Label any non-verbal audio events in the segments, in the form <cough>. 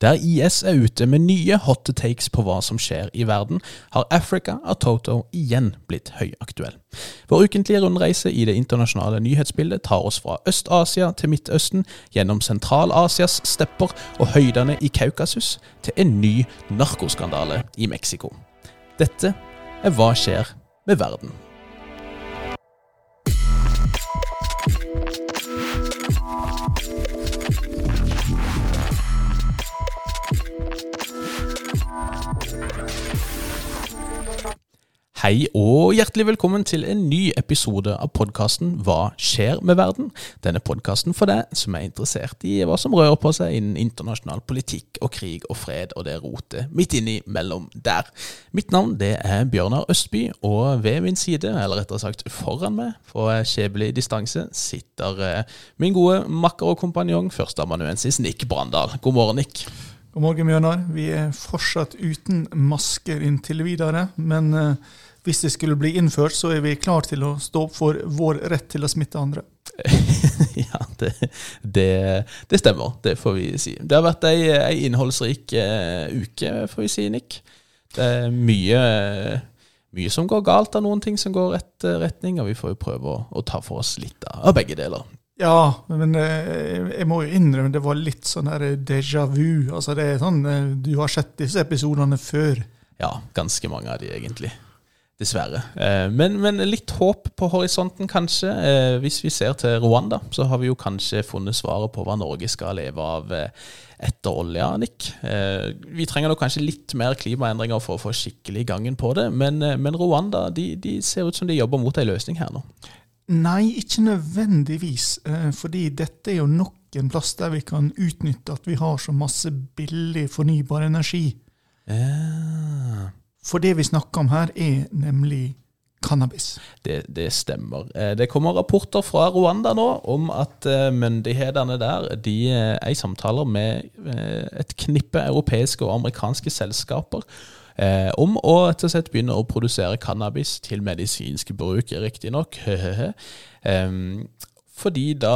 Der IS er ute med nye hot takes på hva som skjer i verden, har Africa av Toto igjen blitt høyaktuell. Vår ukentlige rundreise i det internasjonale nyhetsbildet tar oss fra Øst-Asia til Midtøsten, gjennom Sentral-Asias stepper og høydene i Kaukasus, til en ny narkoskandale i Mexico. Dette er Hva skjer med verden? Hei og hjertelig velkommen til en ny episode av podkasten Hva skjer med verden? Denne podkasten for deg som er interessert i hva som rører på seg innen internasjonal politikk og krig og fred og det rotet midt innimellom der. Mitt navn det er Bjørnar Østby, og ved min side, eller rettere sagt foran meg, på skjebnelig distanse, sitter eh, min gode makker og kompanjong, førsteamanuensis Nick Brandal. God morgen, Nick. God morgen, Bjørnar. Vi er fortsatt uten masker inntil videre, men uh, hvis det skulle bli innført, så er vi klar til å stå opp for vår rett til å smitte andre. <laughs> ja, det, det, det, stemmer. Det får vi si. Det har vært ei, ei innholdsrik uh, uke, får vi si, Nick. Det er mye, mye som går galt, av noen ting som går rett uh, retning, og vi får jo prøve å, å, ta for oss litt av begge deler. Ja, men uh, jeg må jo innrømme det var litt sånn her déjà vu. Altså det er sånn, Du har sett disse episodene før. Ja, ganske mange av de, egentlig. Dessverre. Eh, men, men, litt håp på horisonten, kanskje. Eh, hvis vi ser til Rwanda, så har vi jo kanskje funnet svaret på hva Norge skal leve av eh, etter olja, Nick. Vi trenger nok kanskje litt mer klimaendringer for å få skikkelig gangen på det, men, men Rwanda de, de, ser ut som de jobber mot ei løsning her nå. Nei, ikke nødvendigvis. Fordi dette er jo nok en plass der vi kan utnytte at vi har så masse billig fornybar energi. Ja. For det vi snakker om her, er nemlig cannabis. Det, det, stemmer. Eh, det kommer rapporter fra Rwanda nå om at eh, myndighetene der de eh, er i samtaler med et knippe europeiske og amerikanske selskaper om å rett og slett begynne å produsere cannabis til medisinsk bruk, riktignok. um, <laughs> fordi da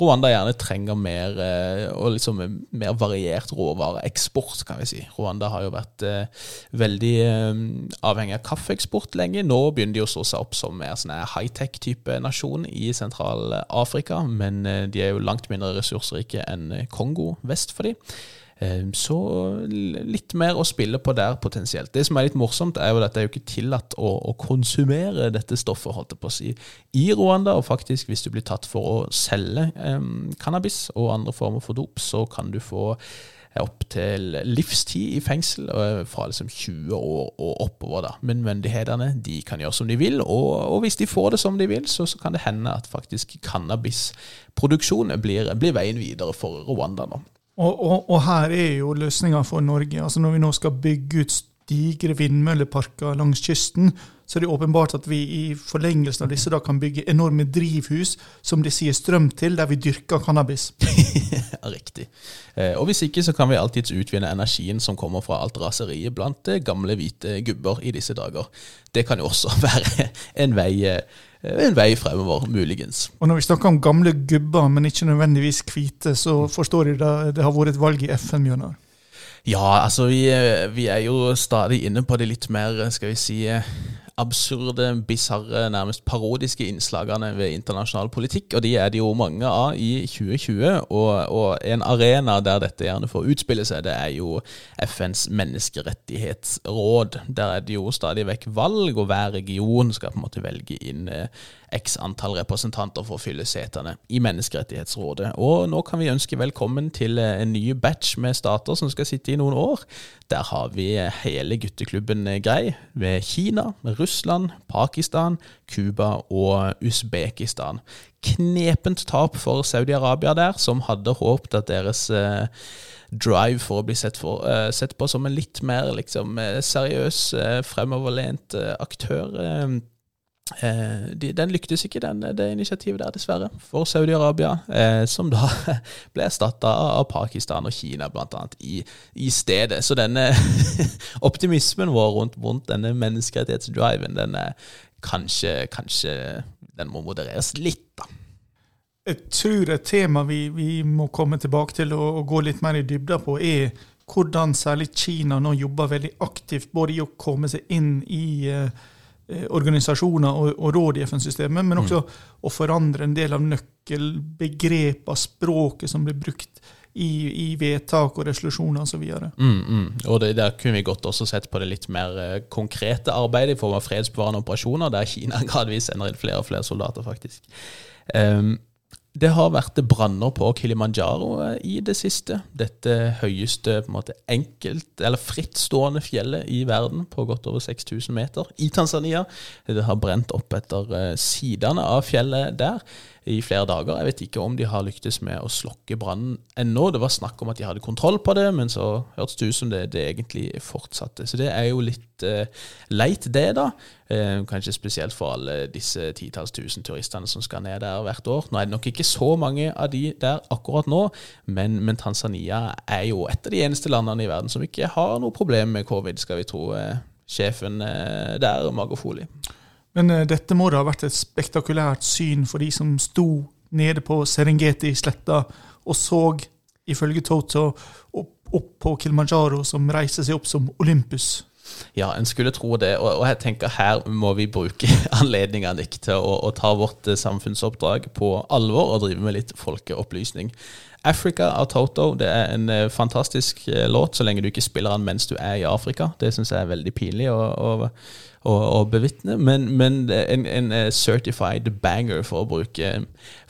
Rwanda gjerne trenger mer, eh, liksom mer variert råvareeksport, kan vi si. Rwanda har jo vært eh, veldig eh, avhengig av kaffeeksport lenge. Nå begynner de å stå seg opp som mer sånn high-tech-type nasjon i Sentral-Afrika, men de er jo langt mindre ressursrike enn Kongo vest for dem. Ehm, så litt mer å spille på der potensielt. Det som er litt morsomt, er jo at det er jo ikke tillatt å, å konsumere dette stoffet holdt jeg på å si, i Rwanda. Og faktisk, hvis du blir tatt for å selge eh, cannabis og andre former for dop, så kan du få opptil livstid i fengsel, fra liksom 20 år og oppover. da. Men myndighetene de kan gjøre som de vil, og, og hvis de får det som de vil, så, så kan det hende at faktisk cannabisproduksjon blir, blir veien videre for Rwanda nå. Og, og, og, her er jo løsninga for Norge. Altså Når vi nå skal bygge ut digre vindmølleparker langs kysten, så er det åpenbart at vi i forlengelsen av disse da kan bygge enorme drivhus som de sier strøm til, der vi dyrker cannabis. <laughs> ja, riktig. Eh, og hvis ikke, så kan vi alltids utvinne energien som kommer fra alt raseriet blant eh, gamle, hvite gubber i disse dager. Det kan jo også <laughs> være en vei Eh, en vei fremover, muligens. Og Når vi snakker om gamle gubber, men ikke nødvendigvis hvite, så forstår jeg det, det har vært et valg i FN, Bjørnar? Ja, altså vi, vi, er jo stadig inne på det litt mer, skal vi si absurde, bisarre, nærmest parodiske innslagene ved internasjonal politikk. Og de er det jo mange av i 2020. Og, og, en arena der dette gjerne får utspille seg, det er jo FNs menneskerettighetsråd. Der er det jo stadig vekk valg, og hver region skal på en måte velge inn eh, x antall representanter for å fylle setene i Menneskerettighetsrådet. Og nå kan vi ønske velkommen til eh, en ny batch med stater som skal sitte i noen år. Der har vi hele gutteklubben grei, ved Kina, Russland, Pakistan, Cuba og Usbekistan. Knepent tap for Saudi-Arabia der, som hadde håpet at deres eh, drive for å bli sett, for, sett, på som en litt mer liksom, seriøs, fremoverlent aktør. Eh, de, den lyktes ikke, den, det initiativet der, dessverre, for Saudi-Arabia, eh, som da <laughs> ble erstatta av Pakistan og Kina, blant annet, i, i stedet. Så denne <laughs> optimismen vår rundt, rundt denne menneskerettighetsdriven, den er kanskje, kanskje Den må modereres litt, da. Jeg tror et tema vi, vi må komme tilbake til og, og gå litt mer i dybda på, er hvordan særlig Kina nå jobber veldig aktivt både i å komme seg inn i eh, eh organisasjoner og, og råd i FN-systemet, men også mm. å forandre en del av nøkkelbegrepene, språket som blir brukt i, i vedtak og resolusjoner osv. Mm, mm. Og det, Der kunne vi godt også sett på det litt mer eh, konkrete arbeidet i form av fredsbevarende operasjoner, der Kina <laughs> gradvis sender inn flere og flere soldater, faktisk. Um, det har vært branner på Kilimanjaro eh, i det siste. Dette høyeste på en måte enkelt, eller frittstående fjellet i verden på godt over 6000 meter i Tanzania. Det har brent opp etter eh, sidene av fjellet der i flere dager. Jeg vet ikke om de har lyktes med å slokke brannen ennå. Det var snakk om at de hadde kontroll på det, men så hørtes det ut som det, det egentlig fortsatte. Så det er jo litt eh, leit, det, da. Eh, kanskje spesielt for alle disse titalls tusen turistene som skal ned der hvert år. Nå er det nok ikke så mange av de der akkurat nå, men, men Tanzania er jo et av de eneste landene i verden som ikke har noe problem med covid, skal vi tro Eh, sjefen der, Magofoli. Men uh, dette må da ha vært et spektakulært syn for de som sto nede på Serengeti-sletta og så, ifølge Toto, opp, opp, på Kilimanjaro, som reiser seg opp som Olympus. Ja, en skulle tro det. Og, og jeg tenker her må vi bruke <laughs> anledninga til å, å, ta vårt eh, samfunnsoppdrag på alvor og drive med litt folkeopplysning. Africa av Toto det er en uh, fantastisk låt, så lenge du ikke spiller den mens du er i Afrika. Det syns jeg er veldig pinlig. og, og å, å bevitne, men, men en, en, eh, certified banger, for å bruke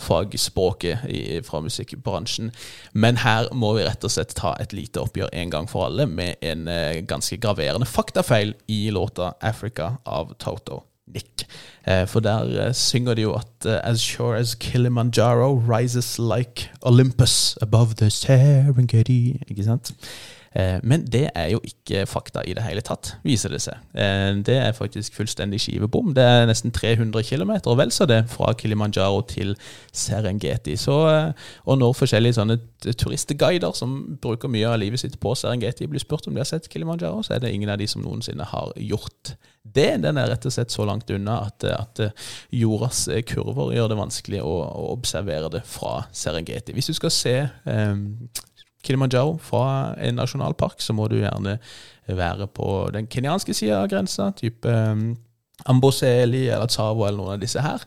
fagspråket i, fra musikkbransjen. Men her må vi rett og slett ta et lite oppgjør en gang for alle med en uh, ganske graverende faktafeil i låta 'Africa' av Toto. Nick. Uh, for der synger de jo at As sure as Kilimanjaro rises like Olympus above the Serengeti. Ikke sant? Eh, men det er jo ikke fakta i det hele tatt, viser det seg. Eh, det er faktisk fullstendig skivebom. Det er nesten 300 km, og vel så det, fra Kilimanjaro til Serengeti. Så, eh, og når forskjellige sånne turistguider som bruker mye av livet sitt på Serengeti, blir spurt om de har sett Kilimanjaro, så er det ingen av de som noensinne har gjort det. Den er rett og slett så langt unna at, at jordas kurver gjør det vanskelig å, å, observere det fra Serengeti. Hvis du skal se um, Kilimanjaro fra en nasjonalpark, så må du gjerne være på den kenyanske sida av grensa, type um, Amboseli eller Tsavo eller noen av disse her.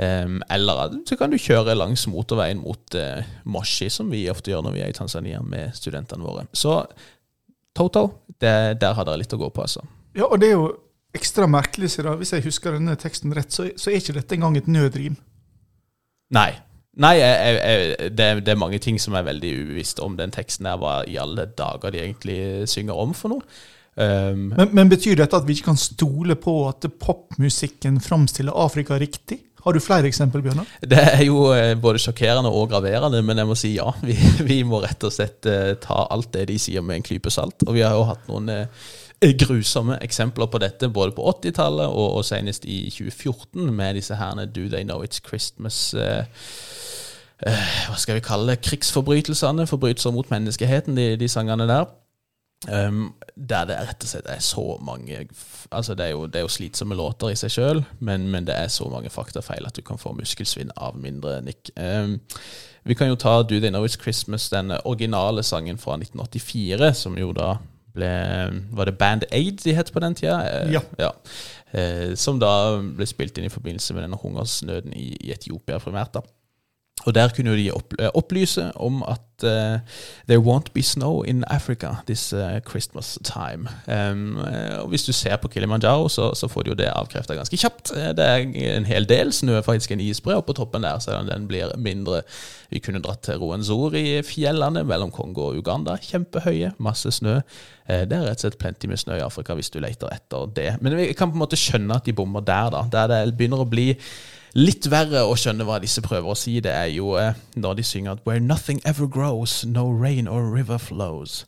Um, eller så kan du kjøre langs motorveien mot uh, Moshi, som vi ofte gjør når vi er i Tanzania med studentene våre. Så Toto, det, der har dere litt å gå på, altså. Ja, og det er jo ekstra merkelig, så hvis jeg husker denne teksten rett, så, så er ikke dette engang et nødrim. Nei, Nei, jeg, jeg, det, det, er mange ting som er veldig uvisst om den teksten her. Hva i alle dager de egentlig synger om for noe. Um, men, men, betyr dette at vi ikke kan stole på at popmusikken framstiller Afrika riktig? Har du flere eksempel, Bjørnar? Det er jo eh, både sjokkerende og graverende, men jeg må si ja. Vi, <laughs> vi må rett og slett uh, ta alt det de sier med en klype salt. Og vi har jo hatt noen uh, grusomme eksempler på dette, både på 80-tallet og, og, senest i 2014, med disse herne Do They Know It's Christmas. Uh, uh, hva skal vi kalle det, krigsforbrytelsene, forbrytelser mot menneskeheten, de, de sangene der. Um, der det rett og slett er så mange Altså Det er jo, det er jo slitsomme låter i seg sjøl, men, men, det er så mange faktafeil at du kan få muskelsvinn av mindre nikk. Um, vi kan jo ta Do They Know It's Christmas, den originale sangen fra 1984, som jo da ble Var det Band Aid de het på den tida? Eh, ja. ja. Eh, som da ble spilt inn i forbindelse med denne hungersnøden i, i Etiopia primært. da. Og der kunne de eh, opplyse om at uh, there won't be snow in Africa this uh, Christmas time. Um, og Hvis du ser på Kilimanjaro, så, så får du jo det avkrefta ganske kjapt. Det er en hel del snø, faktisk en isbre, og på toppen der, selv om den blir mindre. Vi kunne dratt til Roenzori-fjellene mellom Kongo og Uganda. Kjempehøye, masse snø. Det er rett og slett plenty med snø i Afrika hvis du leter etter det. Men vi kan på en måte skjønne at de bommer der, da. Der det begynner å bli litt verre å skjønne hva disse prøver å si, det er jo eh, når de synger at 'Where nothing ever grows, no rain or river flows'.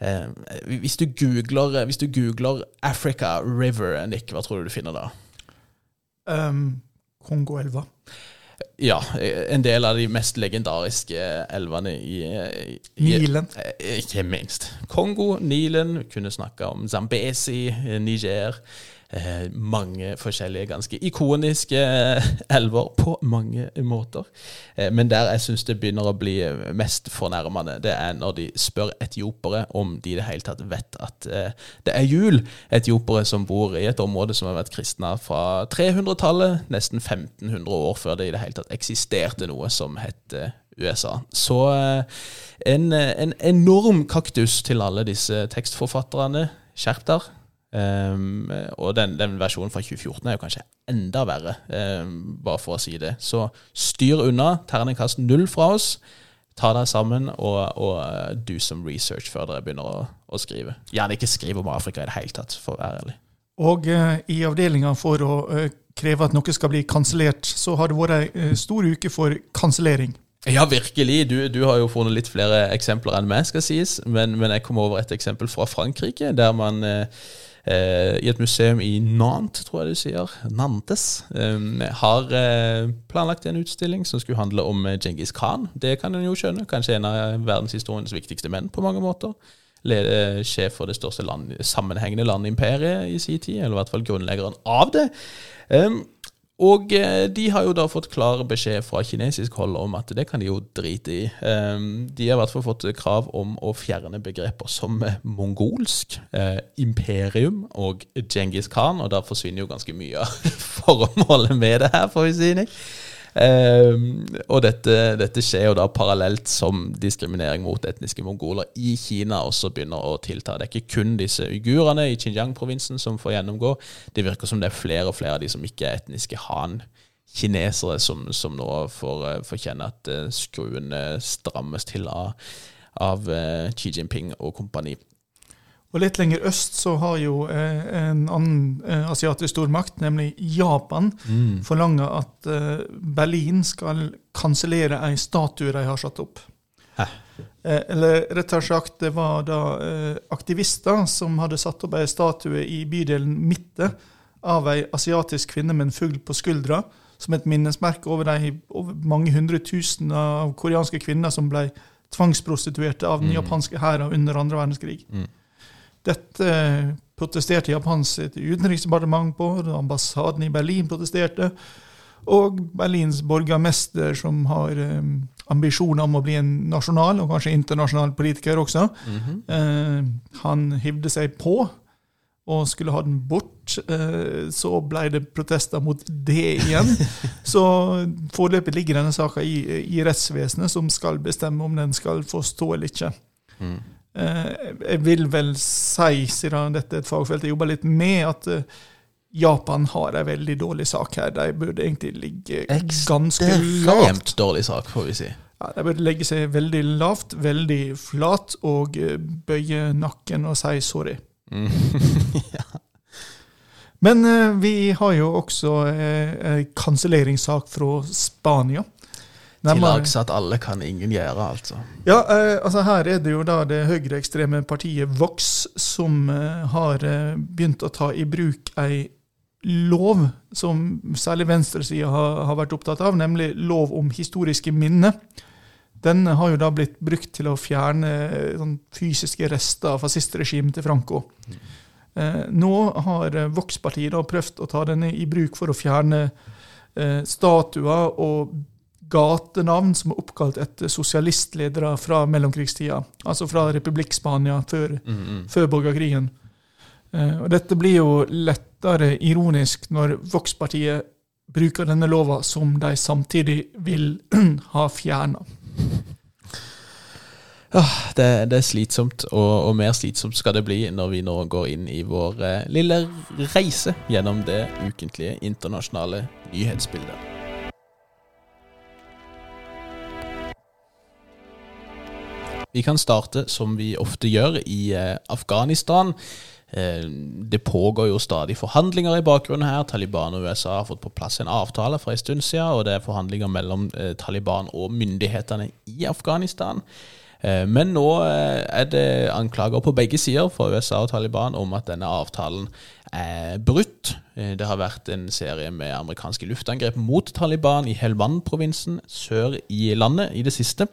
Eh, hvis, du googler, eh, hvis du googler 'Africa River', Nick, hva tror du du finner da? Um, Kongoelva. Ja, en del av de mest legendariske elvene i, i Nilen. Ikke minst. Kongo, Nilen, kunne snakke om Zambesi, Niger. Eh, mange forskjellige ganske ikoniske elver på mange måter. Eh, men der jeg syns det begynner å bli mest fornærmende, det er når de spør etiopere om de i det hele tatt vet at eh, det er jul. Etiopere som bor i et område som har vært kristna fra 300-tallet, nesten 1500 år før det i det hele tatt eksisterte noe som het USA. Så en, en enorm kaktus til alle disse tekstforfatterne. Skjerp dere. Um, og den, den, versjonen fra 2014 er jo kanskje enda verre, um, bare for å si det. Så styr unna. Terningkast null fra oss. Ta deg sammen og, og uh, do some research før dere begynner å, å, skrive. Gjerne ikke skriv om Afrika i det hele tatt, for å være ærlig. Og uh, i avdelinga for å uh, kreve at noe skal bli kansellert, så har det vært ei stor uke for kansellering. Ja, virkelig. Du, du, har jo funnet litt flere eksempler enn meg, skal sies. Men, men jeg kom over et eksempel fra Frankrike, der man eh, eh, i et museum i Nantes, tror jeg du sier, Nantes, eh, har eh, planlagt en utstilling som skulle handle om eh, Djengis Khan. Det kan en jo skjønne. Kanskje en av verdenshistoriens viktigste menn på mange måter. Leder, sjef for det største land, sammenhengende landimperiet i sin tid, eller i hvert fall grunnleggeren av det. Um, og eh, de har jo da fått klar beskjed fra kinesisk hold om at det kan de jo drite i. Ehm, de har i hvert fall fått krav om å fjerne begreper som eh, mongolsk, eh, imperium og Djengis Khan, og da forsvinner jo ganske mye av <laughs> formålet med det her, får vi si. Nick. Um, og dette, dette, skjer jo da parallelt som diskriminering mot etniske mongoler i Kina også begynner å tilta. Det er ikke kun disse uigurene i Xinjiang-provinsen som får gjennomgå. Det virker som det er flere og flere av de som ikke er etniske han. Kinesere som, som nå får, eh, får kjenne at skruene strammes til av, av Xi Jinping og kompani. Og Litt lenger øst så har jo eh, en annen eh, asiatisk stormakt, nemlig Japan, mm. forlanga at eh, Berlin skal kansellere ei statue de har satt opp. Eh, eller rettere sagt, det var da eh, aktivister som hadde satt opp ei statue i bydelen Midte av ei asiatisk kvinne med en fugl på skuldra, som et minnesmerke over de over mange hundre tusen av koreanske kvinner som ble tvangsprostituerte av den mm. japanske hæren under andre verdenskrig. Mm. Dette protesterte Japans utenriksdepartement på, ambassaden i Berlin protesterte. Og Berlins borgermester, som har um, ambisjoner om å bli en nasjonal og kanskje internasjonal politiker også, mm -hmm. uh, han hivde seg på og skulle ha den bort. Uh, så ble det protester mot det igjen. <laughs> så foreløpig ligger denne saka i, i rettsvesenet, som skal bestemme om den skal få stå eller ikke. Mm. Eh, jeg vil vel si, siden dette er et fagfelt jeg jobber litt med, at eh, Japan har en veldig dårlig sak her. De burde egentlig ligge ganske lavt. Ekstremt dårlig sak, får vi si. Ja, de burde legge seg veldig lavt, veldig flat, og eh, bøye nakken og si sorry. Mm. <laughs> ja. Men vi har jo også ei kanselleringssak fra Spania. Til at alle kan ingen gjøre, altså. Ja, eh, altså her er det jo da det høyreekstreme partiet Vox som eh, har eh, begynt å ta i bruk ei lov som særlig venstresida har, har vært opptatt av, nemlig lov om historiske minner. Den har jo da blitt brukt til å fjerne eh, sånn, fysiske rester av fascistregimet til Franco. Mm. Eh, nå har Vox-partiet prøvd å ta denne i bruk for å fjerne eh, statuer og gatenavn som er oppkalt etter sosialistledere fra mellomkrigstida. Altså fra Republikk Spania før, mm, mm. før borgerkrigen. Eh, og dette blir jo lettere ironisk når Vox-partiet bruker denne lova som de samtidig vil <clears throat> ha fjerna. Ja, det, det, er slitsomt, og, og, mer slitsomt skal det bli når vi nå går inn i vår eh, lille reise gjennom det ukentlige internasjonale nyhetsbildet. Vi kan starte som vi ofte gjør, i eh, Afghanistan. Eh, det pågår jo stadig forhandlinger i bakgrunnen her. Taliban og USA har fått på plass en avtale for en stund siden, og det er forhandlinger mellom eh, Taliban og myndighetene i Afghanistan. Men nå er det anklager på begge sider fra USA og Taliban om at denne avtalen er brutt. Det har vært en serie med amerikanske luftangrep mot Taliban i Helwan-provinsen sør i landet i det siste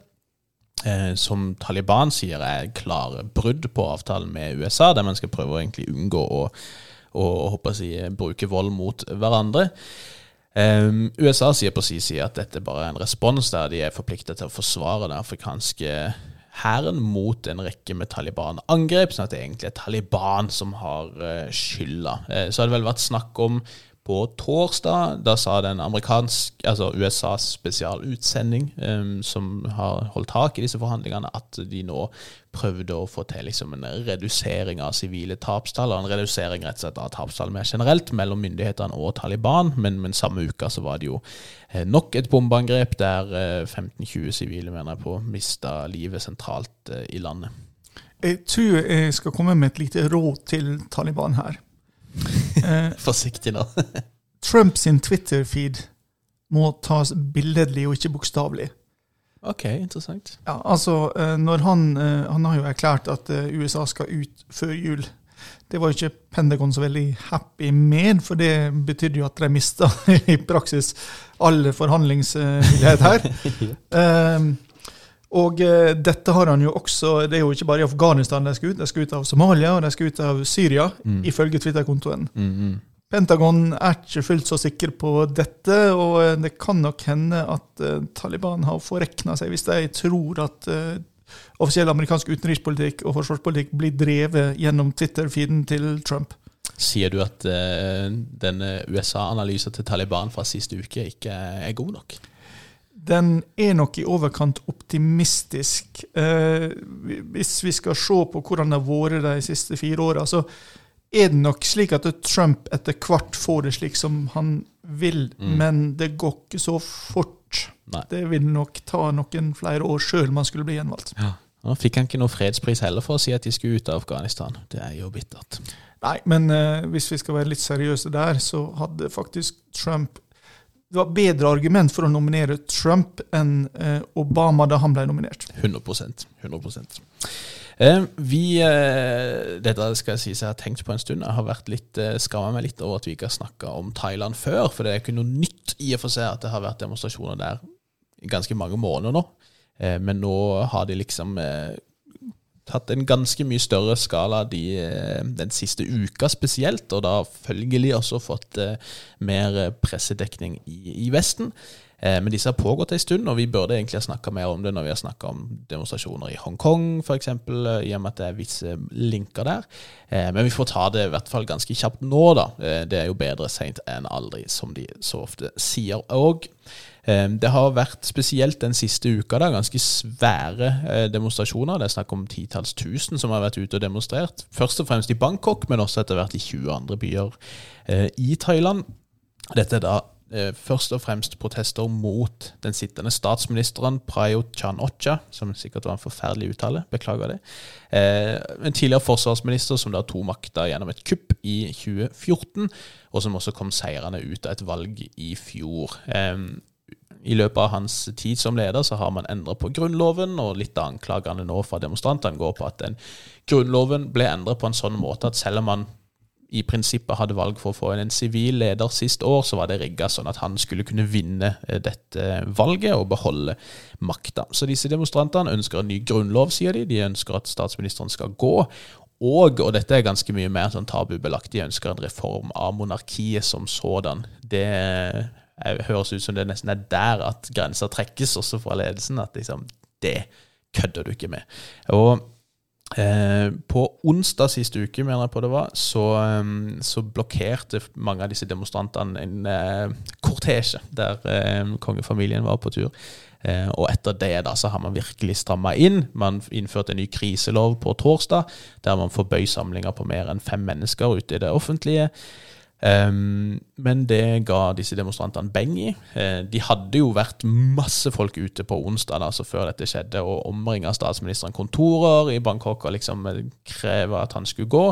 som Taliban sier er klare brudd på avtalen med USA, der man skal prøve å egentlig unngå å, å, håper si, bruke vold mot hverandre. Um, USA sier på sin side at dette bare er en respons der de er forpliktet til å forsvare den afrikanske hæren mot en rekke med Taliban-angrep, sånn at det egentlig er Taliban som har uh, skylda. Uh, så har det vel vært snakk om på torsdag. Da sa den amerikansk, altså USAs spesialutsending, um, som har holdt tak i disse forhandlingene, at de nå prøvde å få til liksom en redusering av sivile tapstall. En redusering rett og slett av tapstall mer generelt mellom myndighetene og Taliban. Men, men samme uka så var det jo eh, nok et bombeangrep der eh, 15-20 sivile mener jeg på mista livet sentralt eh, i landet. Jeg tror jeg skal komme med et lite råd til Taliban her. Eh, Forsiktig nå. <laughs> Trump sin Twitter-feed må tas billedlig og ikke bokstavelig. Ok, interessant. Ja, altså, eh, når han, eh, han har jo erklært at USA skal ut før jul. Det var jo ikke Pentagon så veldig happy med, for det betydde jo at de mista <laughs> i praksis all forhandlingsmulighet her. <laughs> um, Og uh, dette har han jo også Det er jo ikke bare i Afghanistan de skal ut, de skal ut av Somalia og de skal ut av Syria, mm. ifølge Twitter-kontoen. Mm -hmm. Pentagon er ikke fullt så sikker på dette, og eh, det kan nok hende at uh, Taliban har forrekna seg hvis de tror at uh, offisiell amerikansk utenrikspolitikk og forsvarspolitikk blir drevet gjennom Twitter-feeden til Trump. Sier du at uh, denne USA-analysen til Taliban fra siste uke ikke er god nok? Den er nok i overkant optimistisk. Eh, hvis vi skal se på hvordan det har vært de siste fire åra, så er det nok slik at Trump etter hvert får det slik som han vil, mm. men det går ikke så fort. Nei. Det vil nok ta noen flere år sjøl om han skulle bli gjenvalgt. Ja. Nå fikk han ikke noe fredspris heller for å si at de skulle ut av Afghanistan. Det er jo bittert. Nei, men eh, hvis vi skal være litt seriøse der, så hadde faktisk Trump det var bedre argument for å nominere Trump enn eh, Obama da han ble nominert. 100% 100 eh, vi, eh, Dette skal jeg si jeg har tenkt på en stund. Jeg har vært litt, skamma meg litt over at vi ikke har snakka om Thailand før. For det er ikke noe nytt i og for seg at det har vært demonstrasjoner der i ganske mange måneder nå. Men nå har de liksom eh, tatt en ganske mye større skala de, eh, den siste uka spesielt, og da følgelig også fått eh, mer pressedekning i, i Vesten. Eh, men disse har pågått en stund, og vi burde egentlig ha snakka mer om det når vi har snakka om demonstrasjoner i Hongkong f.eks., i og med at det er visse linker der. Men vi får ta det i hvert fall ganske kjapt nå, da. Det er jo bedre seint enn aldri, som de så ofte sier. Og det har vært spesielt den siste uka da, ganske svære eh, demonstrasjoner. Det er snakk om titalls tusen som har vært ute og demonstrert. Først og fremst i Bangkok, men også etter hvert i 20 andre byer eh, i Thailand. Dette er da eh, først og fremst protester mot den sittende statsministeren Prayut Chan-Ocha, som sikkert var en forferdelig uttale, beklager det. En tidligere forsvarsminister som da tok makta gjennom et kupp i 2014, og som også kom seirende ut av et valg i fjor. I løpet av hans tid som leder så har man endret på Grunnloven, og litt av anklagene nå fra demonstrantene går på at den Grunnloven ble endret på en sånn måte at selv om man i prinsippet hadde valg for å få en sivil leder sist år, så var det rigga sånn at han skulle kunne vinne eh, dette valget og beholde makta. Så disse demonstrantene ønsker en ny grunnlov, sier de. De ønsker at statsministeren skal gå. Og, og dette er ganske mye mer sånn tabubelagt, de ønsker en reform av monarkiet som sådan. Det høres ut som det nesten er der at grensa trekkes, også fra ledelsen. At liksom, det kødder du ikke med. Og eh, på onsdag sist uke, mener jeg på det var, så, um, så blokkerte mange av disse demonstrantene en eh, kortesje der eh, kongefamilien var på tur. Eh, og etter det da, så har man virkelig stramma inn. Man innførte en ny kriselov på torsdag, der man forbøy samlinger på mer enn fem mennesker ute i det offentlige. Um, men det ga disse demonstrantene beng i. Uh, de hadde jo vært masse folk ute på onsdag altså før dette skjedde, og omringa statsministeren kontorer i Bangkok og liksom eh, kreve at han skulle gå.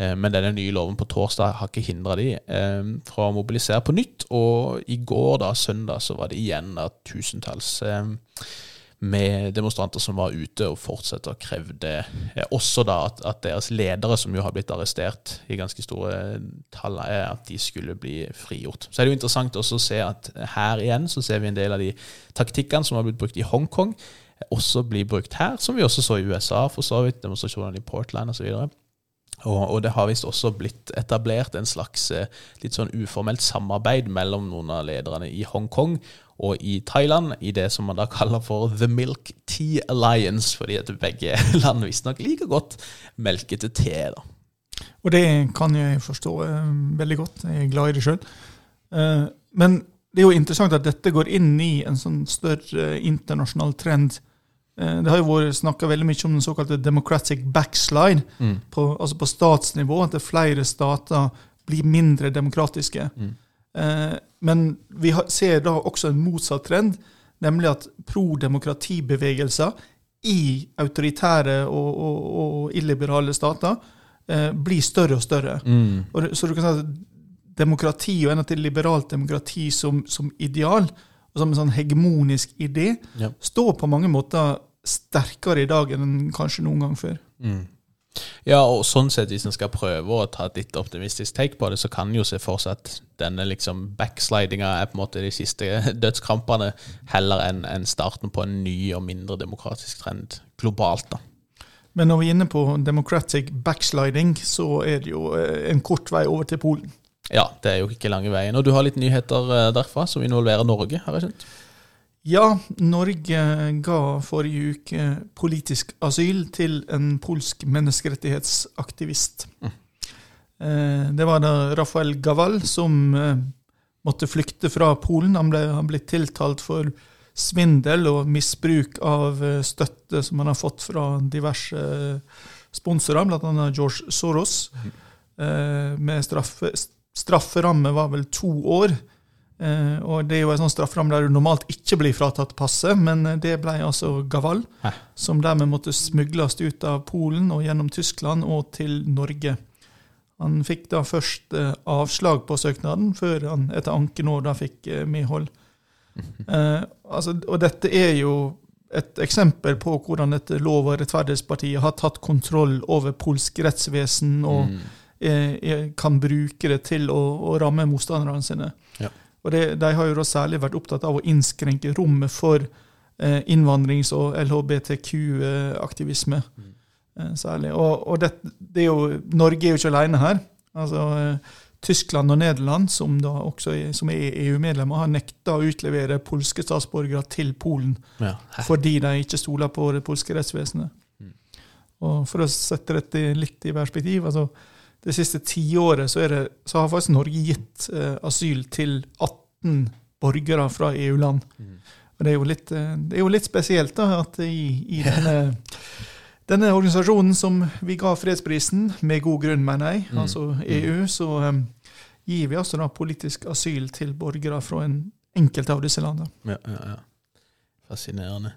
Uh, men denne nye loven på torsdag har ikke hindra de uh, fra å mobilisere på nytt. Og i går, da, søndag, så var det igjen da, tusentalls med demonstranter som var ute og fortsatte å krevde eh, også da at, at, deres ledere, som jo har blitt arrestert i ganske store tall, at de skulle bli frigjort. Så er det jo interessant også å se at her igjen så ser vi en del av de taktikkene som har blitt brukt i Hongkong, også blir brukt her, som vi også så i USA, for så vidt, demonstrasjonene i Portland osv. Og, og det har visst også blitt etablert en slags eh, litt sånn uformelt samarbeid mellom noen av lederne i Hongkong og i Thailand, i det som man da kaller for The Milk Tea Alliance, fordi at begge <laughs> land visstnok liker godt melkete te. da. Og det kan jeg forstå eh, veldig godt. Jeg er glad i det sjøl. Eh, men det er jo interessant at dette går inn i en sånn større internasjonal trend. Eh, det har jo vært snakka veldig mye om den såkalte democratic backslide, mm. på, altså på statsnivå, at er flere stater blir mindre demokratiske. Mm. Eh, men vi ser da også en motsatt trend, nemlig at pro-demokratibevegelser i autoritære og, og, og illiberale stater eh, blir større og større. Mm. Og, så du kan si at demokrati, og en til liberalt demokrati som, som ideal, og som en sånn hegemonisk idé, ja. står på mange måter sterkere i dag enn kanskje noen gang før. Mm. Ja, og sånn sett, hvis en skal prøve å ta et litt optimistisk take på det, så kan en jo se for seg at denne liksom backslidinga er på en måte de siste <laughs> dødskrampene, heller enn en starten på en ny og mindre demokratisk trend globalt. da. Men når vi er inne på democratic backsliding, så er det jo eh, en kort vei over til Polen. Ja, det er jo ikke lange veien. Og du har litt nyheter eh, derfra som involverer Norge, har jeg skjønt? Ja, Norge ga forrige uke politisk asyl til en polsk menneskerettighetsaktivist. Mm. Eh, det var da Rafael Gaval som eh, måtte flykte fra Polen. Han ble, han ble tiltalt for svindel og misbruk av støtte som han har fått fra diverse sponsorer, bl.a. George Soros, mm. med straffe Strafferamme var vel to år. Eh, og det er jo en sånn strafferamme der du normalt ikke blir fratatt passet, men eh, det ble altså Gaval, Hæ? som dermed måtte smugles ut av Polen og gjennom Tyskland og til Norge. Han fikk da først eh, avslag på søknaden, før han etter anke nå da fikk medhold. Eh, altså, og dette er jo et eksempel på hvordan dette lov- og rettferdighetspartiet har tatt kontroll over polsk rettsvesen og mm Eh, kan bruke det til å, å ramme motstanderne sine. Og det, De har jo da særlig vært opptatt av å innskrenke rommet for eh, innvandrings- og LHBTQ-aktivisme. Mm. Eh, særlig. Og, og det, det, er jo, Norge er jo ikke alene her. Altså, eh, Tyskland og Nederland, som, da også er, som er EU-medlemmer, har nekta å utlevere polske statsborgere til Polen ja. fordi de ikke stoler på det polske rettsvesenet. Mm. Og For å sette dette litt i perspektiv altså det siste tiåret så, det, så har faktisk Norge gitt eh, asyl til 18 borgere fra EU-land. Mm. Og det er, litt, eh, det er, jo litt, spesielt da, at i, i denne, denne, organisasjonen som vi ga fredsprisen, med god grunn, mener jeg, mm. altså EU, mm. så um, gir vi altså da politisk asyl til borgere fra en enkelte av disse landene. Ja, ja, ja. Fascinerende.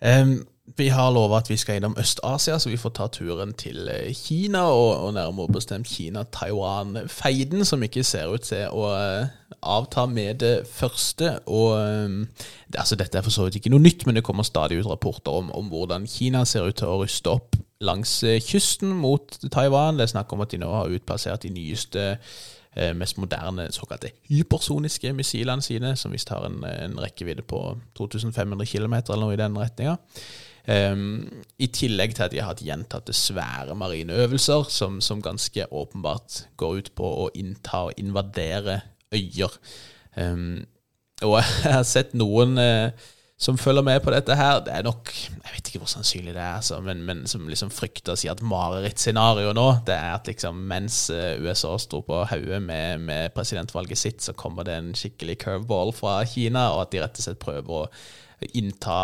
Um, vi har lova at vi skal innom Øst-Asia, så vi får ta turen til eh, Kina, og, og nærmere bestemt Kina-Taiwan-feiden, som ikke ser ut til å uh, avta med det første. Og um, altså, Dette er for så vidt ikke noe nytt, men det kommer stadig ut rapporter om, om hvordan Kina ser ut til å ruste opp langs kysten mot Taiwan. Det er snakk om at de nå har utplassert de nyeste mest moderne såkalte hypersoniske missilene sine, som visst har en, en rekkevidde på 2500 km eller noe i den retninga. Um, I tillegg til at de har hatt gjentatte svære marine øvelser, som, som, ganske åpenbart går ut på å innta og invadere øyer. Um, og <laughs> jeg har sett noen uh, som følger med på dette her. Det er nok Jeg vet ikke hvor sannsynlig det er, altså, men, men, som liksom frykter å si at marerittscenarioet nå, det er at liksom mens uh, USA sto på hodet med, med, presidentvalget sitt, så kommer det en skikkelig curveball fra Kina, og at de rett og slett prøver å innta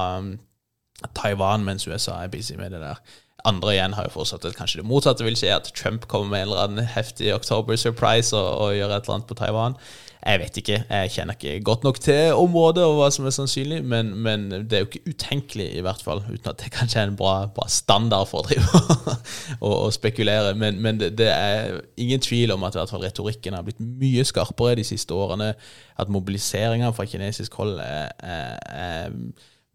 Taiwan mens USA er busy med det der. Andre igjen har jo fortsatt at kanskje det motsatte vil skje, at Trump kommer med en eller annen heftig October surprise og, og gjør et eller annet på Taiwan. Jeg vet ikke. Jeg kjenner ikke godt nok til området og hva som er sannsynlig, men, men det er jo ikke utenkelig, i hvert fall, uten at det kanskje er en bra, bra standard for å drive <laughs> og, spekulere. Men, men det, det, er ingen tvil om at i hvert fall retorikken har blitt mye skarpere de siste årene. At mobiliseringa fra kinesisk hold er, er, er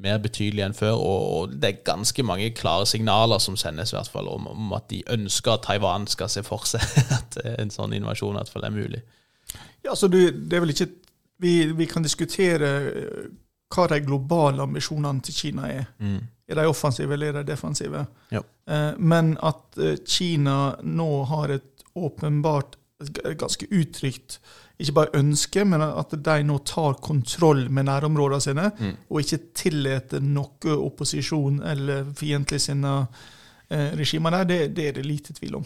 mer betydelig enn før. Og det er ganske mange klare signaler som sendes i hvert fall om, om at de ønsker at Taiwan skal se for seg <laughs> at en sånn invasjon i hvert fall er mulig. Ja, så det, det er vel ikke vi, vi, kan diskutere eh, hva de globale ambisjonene til Kina er. Mm. Er de offensive, eller er de defensive? Ja. Eh, men at eh, Kina nå har et åpenbart, ganske uttrykt ikke bare ønske, men at de nå tar kontroll med nærområdene sine, Mm. og ikke tillater noe opposisjon eller fiendtlig sinna eh, regimer der, det, det er det lite tvil om.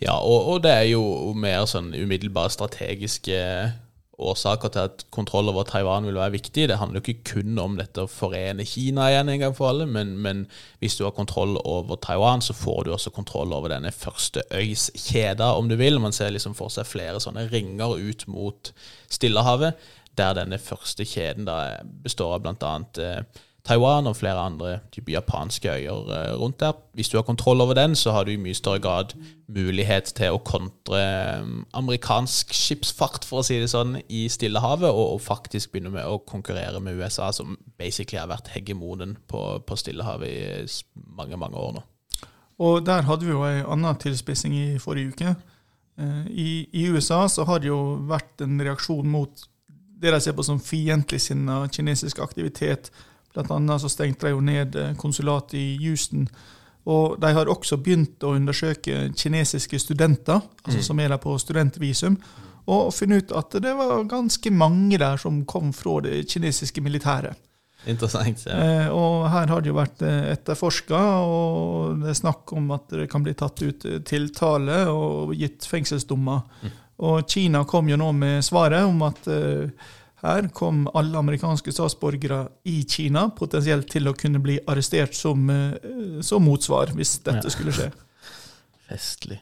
Ja, og, og det er jo mer sånn umiddelbare strategiske årsaker til at kontroll over Taiwan vil være viktig. Det handler jo ikke kun om dette å forene Kina igjen en gang for alle, men, men hvis du har kontroll over Taiwan, så får du også kontroll over denne første øys kjeda, om du vil. Man ser liksom for seg flere sånne ringer ut mot Stillehavet, der denne første kjeden består av blant annet eh, Taiwan og flere andre type japanske øyer eh, rundt der. Hvis du har kontroll over den, så har du i mye større grad mulighet til å kontre eh, amerikansk skipsfart, for å si det sånn, i Stillehavet, og, og faktisk begynne med å konkurrere med USA, som basically har vært hegemonen på, på Stillehavet i mange, mange år nå. Og der hadde vi jo en annen tilspissing i forrige uke. Eh, I, I USA så har det jo vært en reaksjon mot det de ser på som fiendtlig sinna kinesisk aktivitet. Blant annet så stengte de jo ned eh, konsulatet i Houston. Og de har også begynt å undersøke kinesiske studenter, altså som er der på studentvisum, og funnet ut at det var ganske mange der som kom fra det kinesiske militæret. Interessant. Ja. Eh, og her har det jo vært eh, etterforska, og det er snakk om at det kan bli tatt ut eh, tiltale og gitt fengselsdommer. Og Kina kom jo nå med svaret om at eh, her kom alle amerikanske statsborgere i Kina potensielt til å kunne bli arrestert som, eh, som motsvar, hvis dette Ja. skulle skje. <laughs> Festlig.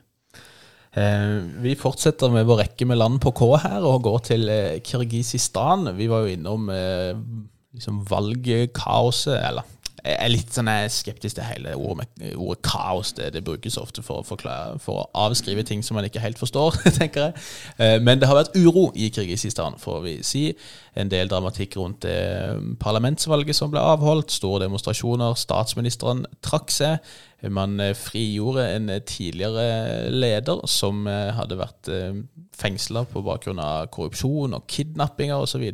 Eh, vi fortsetter med vår rekke med land på K her, og går til eh, Kirgisistan. Vi var jo innom eh, liksom valgkaoset, eller jeg er litt sånn eh, skeptisk til hele ordet, ordet kaos. Det, det brukes ofte for å, forklare, for å avskrive ting som man ikke helt forstår, <laughs> tenker jeg. Eh, men det har vært uro i Kirgisistan, får vi si. En del dramatikk rundt det parlamentsvalget som ble avholdt. Store demonstrasjoner. Statsministeren trakk seg. Man eh, frigjorde en eh, tidligere leder som eh, hadde vært fengsla på bakgrunn av korrupsjon og kidnappinger osv.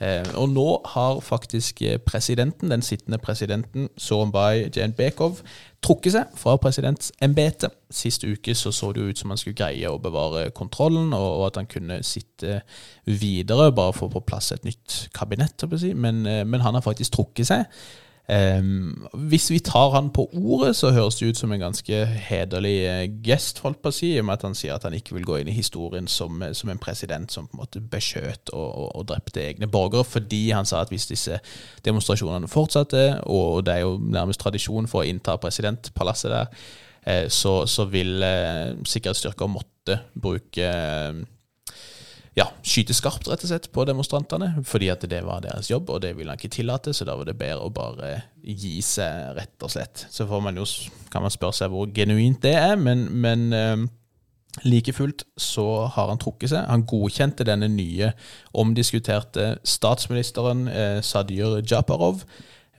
Eh, og nå har faktisk eh, presidenten, den sittende presidenten, Soronbay Jenbekov, trukket seg fra presidentembetet. Sist uke så, så det ut som han skulle greie å bevare kontrollen, og, og at han kunne sitte videre, bare få på plass et nytt kabinett, å men, eh, men han har faktisk trukket seg. Ehm, hvis vi tar han på ordet, så høres det ut som en ganske hederlig eh, gest, holdt på å si, i og med at han sier at han ikke vil gå inn i historien som, eh, som en president som på en måte beskjøt og, og, og drepte egne borgere, fordi han sa at hvis disse demonstrasjonene fortsatte, og det er jo nærmest tradisjon for å innta presidentpalasset der, eh, så, så vil sikkerhetsstyrker måtte bruke ja, skyte skarpt, rett og slett, på demonstrantene, fordi at det var deres jobb, og det ville han ikke tillate, så da var det bedre å bare gi seg, rett og slett. Så man jo, kan man spørre seg hvor genuint det er, men, men eh, like fullt så har han trukket seg. Han godkjente denne nye, omdiskuterte statsministeren, eh, Sadyr Japarov,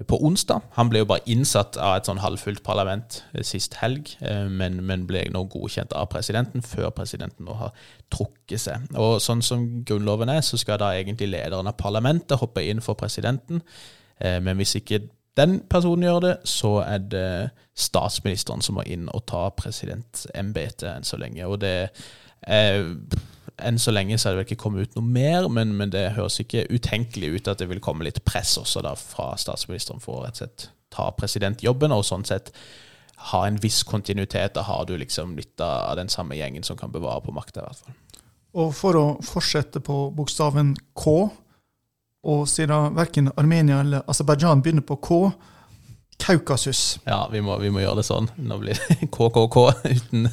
på onsdag. Han ble jo bare innsatt av et sånn halvfullt parlament eh, sist helg, eh, men, men ble nå godkjent av presidenten før presidenten nå har trukket seg. Og sånn som grunnloven er, så skal da egentlig lederen av parlamentet hoppe inn for presidenten, Eh, men hvis ikke den personen gjør det, så er det statsministeren som må inn og ta presidentembetet enn så lenge. Og det er enn så lenge så er det vel ikke kommet ut noe mer, men, men det høres ikke utenkelig ut at det vil komme litt press også da fra statsministeren for å rett og slett ta presidentjobben, og sånn sett ha en viss kontinuitet. Da har du liksom litt av den samme gjengen som kan bevare på makta, i hvert fall. Og for å fortsette på bokstaven K, og siden verken Armenia eller Aserbajdsjan begynner på K, Kaukasus. Ja, vi må, vi må gjøre det sånn. Nå blir det <laughs> KKK uten,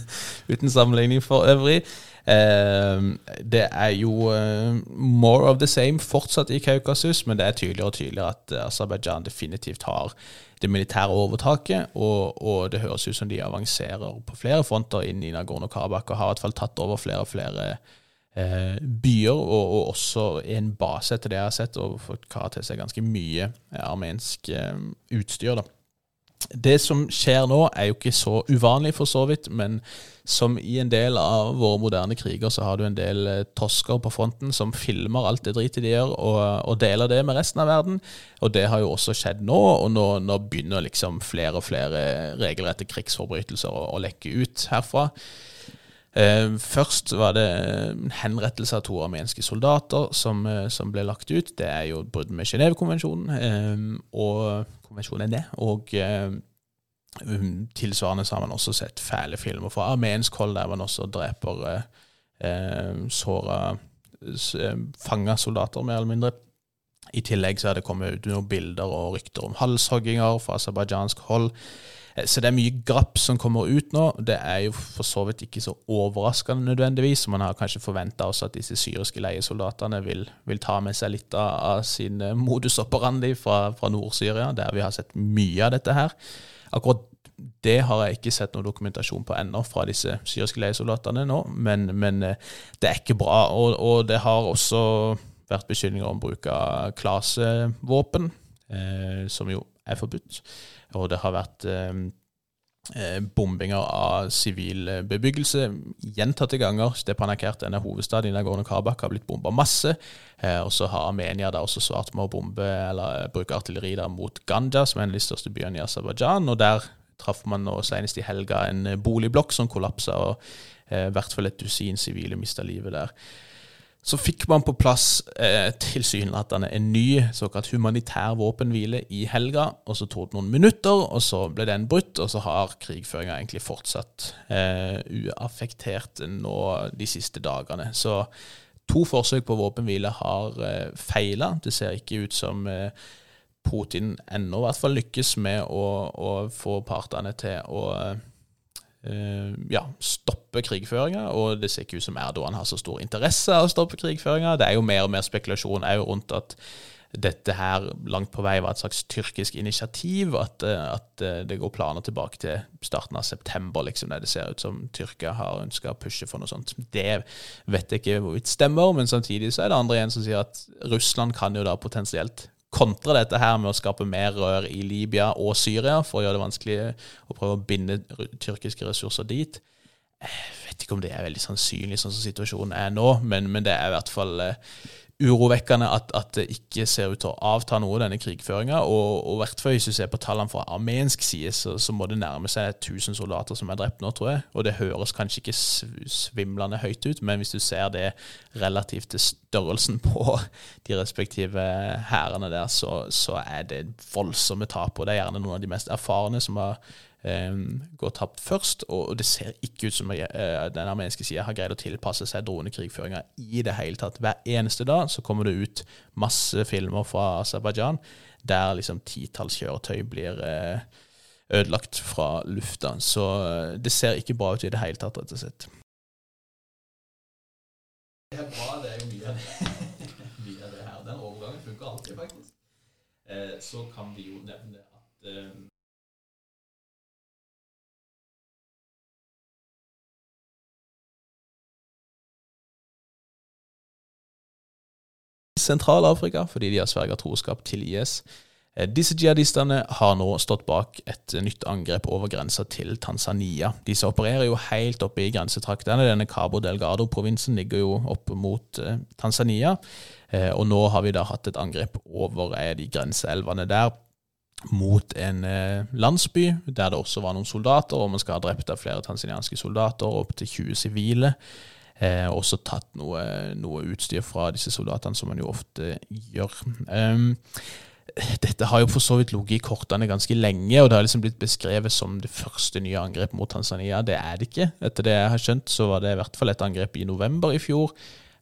uten sammenligning for øvrig. Eh, det er jo eh, more of the same fortsatt i Kaukasus, men det er tydeligere og tydeligere at eh, Aserbajdsjan definitivt har det militære overtaket, og, og det høres ut som de avanserer på flere fronter inn i Nagorno-Karabakh og har i hvert fall tatt over flere og flere eh, byer, og, og også en base etter det jeg har sett, og fått karakter seg ganske mye eh, armensk eh, utstyr. da. Det som skjer nå, er jo ikke så uvanlig, for så vidt. Men som i en del av våre moderne kriger, så har du en del eh, tosker på fronten som filmer alt det dritet de gjør, og, og, deler det med resten av verden. Og det har jo også skjedd nå, og nå, nå begynner liksom flere og flere regelrette krigsforbrytelser å, å lekke ut herfra. Eh, først var det henrettelse av to armenske soldater som, eh, som, ble lagt ut. Det er jo brudd med Genévekonvensjonen. Eh, og konvensjonen er det. Og um, tilsvarende så har man også sett fæle filmer fra armensk hold, der man også dreper såra fanga soldater, mer eller mindre. I tillegg så har det kommet ut noen bilder og rykter om halshogginger fra aserbajdsjansk hold. Eh, så det er mye grapp som kommer ut nå. Det er jo for så vidt ikke så overraskende nødvendigvis. Man har kanskje forventa også at disse syriske leiesoldatene vil, vil, ta med seg litt av, av sin eh, modus operandi fra, fra Nord-Syria, der vi har sett mye av dette her. Akkurat det har jeg ikke sett noen dokumentasjon på ennå fra disse syriske leiesoldatene nå, men, men, eh, det er ikke bra. Og, og, det har også vært beskyldninger om bruk av klasevåpen, eh, som jo er forbudt og det har vært eh, eh, bombinger av sivil bebyggelse gjentatte ganger. Stepanakert, denne hovedstaden i Nagorno-Karabakh, har blitt bomba masse. Eh, og så har Armenia da også svart med å bombe eller bruke artilleri da mot Ganja, som er en av de største byene i Aserbajdsjan. Og der traff man nå senest i helga en boligblokk som kollapsa, og i hvert fall et dusin sivile mista livet der. Så fikk man på plass eh, tilsynelatende en ny såkalt humanitær våpenhvile i helga. og Så tok det noen minutter, og så ble den brutt, og så har krigføringa egentlig fortsatt eh, uaffektert nå de siste dagene. Så to forsøk på våpenhvile har eh, feila. Det ser ikke ut som eh, Putin ennå i hvert fall lykkes med å, å få partene til å eh, ja, stoppe krigføringa, og det ser ikke ut som Erdogan har så stor interesse av å stoppe krigføringa. Det er jo mer og mer spekulasjon rundt at dette her langt på vei var et slags tyrkisk initiativ, at, eh, at eh, det går planer tilbake til starten av september, liksom, der det ser ut som Tyrkia har ønska å pushe for noe sånt. Det vet jeg ikke hvorvidt stemmer, men samtidig så er det andre igjen som sier at Russland kan jo da potensielt kontre dette her med å skape mer rør i Libya og Syria for å gjøre det vanskelig å prøve å binde tyrkiske ressurser dit. Jeg vet ikke om det er veldig sannsynlig sånn som situasjonen er nå, men, men det er i hvert fall eh, urovekkende at, at, det ikke ser ut til å avta noe, denne krigføringa. Og, i hvert fall hvis du ser på tallene fra armensk side, så, så, må det nærme seg 1000 soldater som er drept nå, tror jeg. Og det høres kanskje ikke svimlende høyt ut, men hvis du ser det relativt til størrelsen <laughs> på de respektive hærene der, så, så er det voldsomme tap. Og det er gjerne noen av de mest erfarne som har går tapt først, og det ser ikke ut som eh, den armenske sida har greid å tilpasse seg dronekrigføringa i det hele tatt. Hver eneste dag så kommer det ut masse filmer fra Aserbajdsjan der liksom titalls kjøretøy blir eh, ødelagt fra lufta. Så eh, det ser ikke bra ut i det hele tatt, rett og slett. Det er bra, det er jo mye av det, <laughs> mye av det her. Den overgangen funker alltid, faktisk. så kan vi jo nevne at Sentral-Afrika fordi de har sverget troskap til IS. Eh, disse jihadistene har nå stått bak et nytt angrep over grensa til Tanzania. Disse opererer jo helt oppe i grensetraktene. Denne Cabo Delgado-provinsen ligger jo opp mot eh, Tanzania. Eh, og nå har vi da hatt et angrep over de grenseelvene der mot en landsby der det også var noen soldater, og man skal ha drept av flere tanzanianske soldater, opptil 20 sivile. Eh, også tatt noe, noe, utstyr fra disse soldatene, som man jo ofte gjør. Um, dette har jo for så vidt ligget i kortene ganske lenge, og det har liksom blitt beskrevet som det første nye angrepet mot Tanzania. Det er det ikke. Etter det jeg har skjønt, så var det i hvert fall et angrep i november i fjor.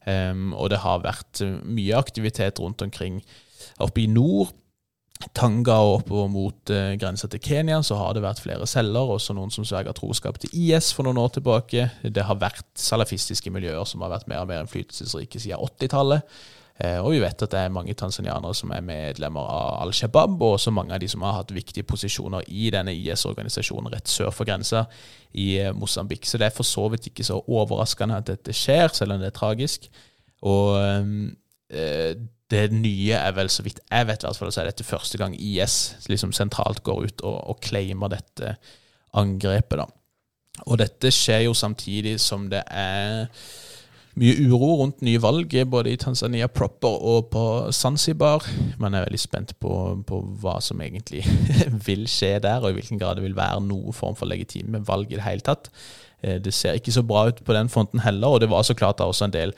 Um, og det har vært mye aktivitet rundt omkring oppe i nord Tanga og oppover mot eh, grensa til Kenya, så har det vært flere celler, også noen som sverger troskap til IS for noen år tilbake. Det har vært salafistiske miljøer som har vært mer og mer innflytelsesrike siden 80-tallet. Eh, og vi vet at det er mange tanzanianere som er medlemmer av Al Shabaab, og også mange av de som har hatt viktige posisjoner i denne IS-organisasjonen rett sør for grensa i eh, Mosambik. Så det er for så vidt ikke så overraskende at dette skjer, selv om det er tragisk. Og um, det nye er vel, så vidt jeg vet, hvert fall, så er dette første gang IS liksom sentralt går ut og, og claimer dette angrepet. da. Og dette skjer jo samtidig som det er mye uro rundt nye valg, både i Tanzania proper og på Zanzibar. Man er veldig spent på, på hva som egentlig <laughs> vil skje der, og i hvilken grad det vil være noen form for legitime valg i det hele tatt. Eh, det ser ikke så bra ut på den fronten heller, og det var så klart da også en del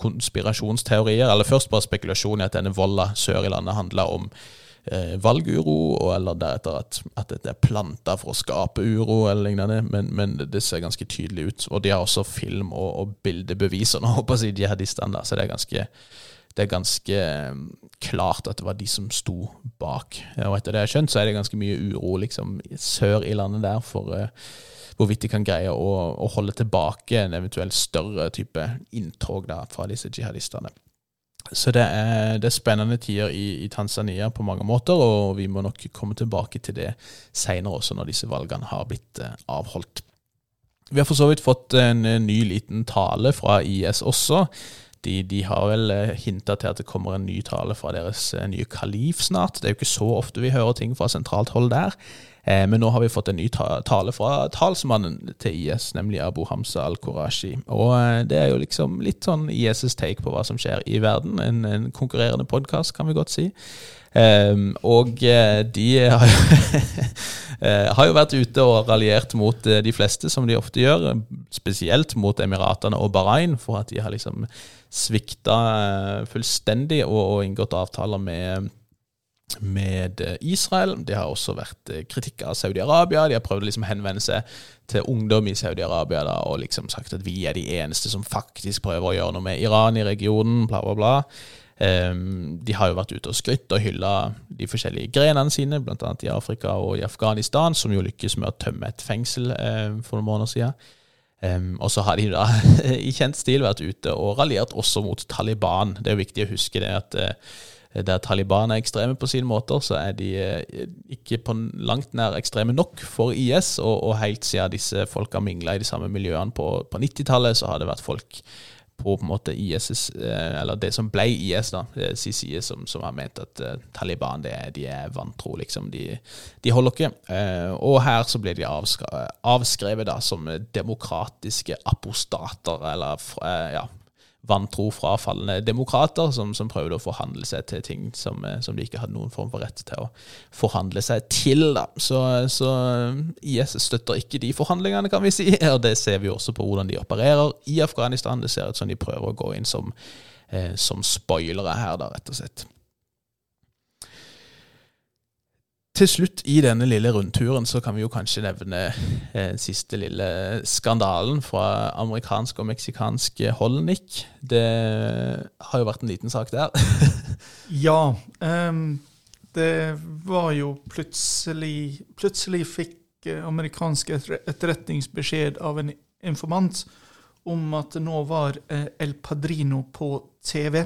konspirasjonsteorier, eller først bare spekulasjon i at denne volda sør i landet handla om eh, valguro, og, eller deretter at, at dette er planta for å skape uro, eller lignende, men, men, det ser ganske tydelig ut. Og de har også film- og, og bildebeviser nå, <laughs> håper jeg, jihadistene, da, så det er ganske det er ganske eh, klart at det var de som sto bak. Og etter det jeg har skjønt, så er det ganske mye uro liksom sør i landet der for uh, hvorvidt de kan greie å, å, holde tilbake en eventuell større type inntog da, fra disse jihadistene. Så det er, det er spennende tider i, i, Tanzania på mange måter, og vi må nok komme tilbake til det seinere også, når disse valgene har blitt eh, avholdt. Vi har for så vidt fått en, ny liten tale fra IS også. De, de har vel eh, hinta til at det kommer en ny tale fra deres eh, nye kalif snart. Det er jo ikke så ofte vi hører ting fra sentralt hold der. Eh, men nå har vi fått en ny tale fra talsmannen til IS, nemlig Abu Hamza al-Qurashi. Og eh, det er jo liksom litt sånn IS' take på hva som skjer i verden. En, en konkurrerende podkast, kan vi godt si. Um, og eh, de har jo, <laughs> har jo, vært ute og raljert mot de fleste, som de ofte gjør. Spesielt mot Emiratene og Bahrain, for at de har liksom svikta fullstendig og, og inngått avtaler med med eh, Israel. Det har også vært eh, kritikk av Saudi-Arabia. De har prøvd å liksom henvende seg til ungdom i Saudi-Arabia og liksom sagt at vi er de eneste som faktisk prøver å gjøre noe med Iran i regionen, bla, bla, bla. Um, de har jo vært ute og skrytt og hylla de forskjellige grenene sine, bl.a. i Afrika og i Afghanistan, som jo lykkes med å tømme et fengsel um, for noen måneder siden. Um, og så har de da <laughs> i kjent stil vært ute og raljert også mot Taliban. Det er jo viktig å huske det at uh, der Taliban er ekstreme på sine måter, så er de eh, ikke på langt nær ekstreme nok for IS. Og, og helt siden disse folka mingla i de samme miljøene på, på 90-tallet, så har det vært folk på på en måte IS, eh, eller det som ble IS, da, side, som, som, har ment at Taliban det, de er vantro, liksom. De, de holder ikke. Og her så ble de avskrevet, avskrevet da som demokratiske apostater, eller ja, vantro frafalne demokrater som, som, prøvde å forhandle seg til ting som, eh, som, de ikke hadde noen form for rett til å forhandle seg til. Så, så IS støtter ikke de forhandlingene, kan vi si. <laughs> Og det ser vi også på hvordan de opererer i Afghanistan. Det ser ut som de prøver å gå inn som, eh, som spoilere her, da, rett og slett. Til slutt i denne lille rundturen så kan vi jo kanskje nevne den siste lille skandalen fra amerikansk og meksikansk Holnick. Det har jo vært en liten sak der. <laughs> ja. Um, det var jo plutselig Plutselig fikk eh, amerikansk etterretningsbeskjed av en informant om at det nå var eh, El Padrino på TV.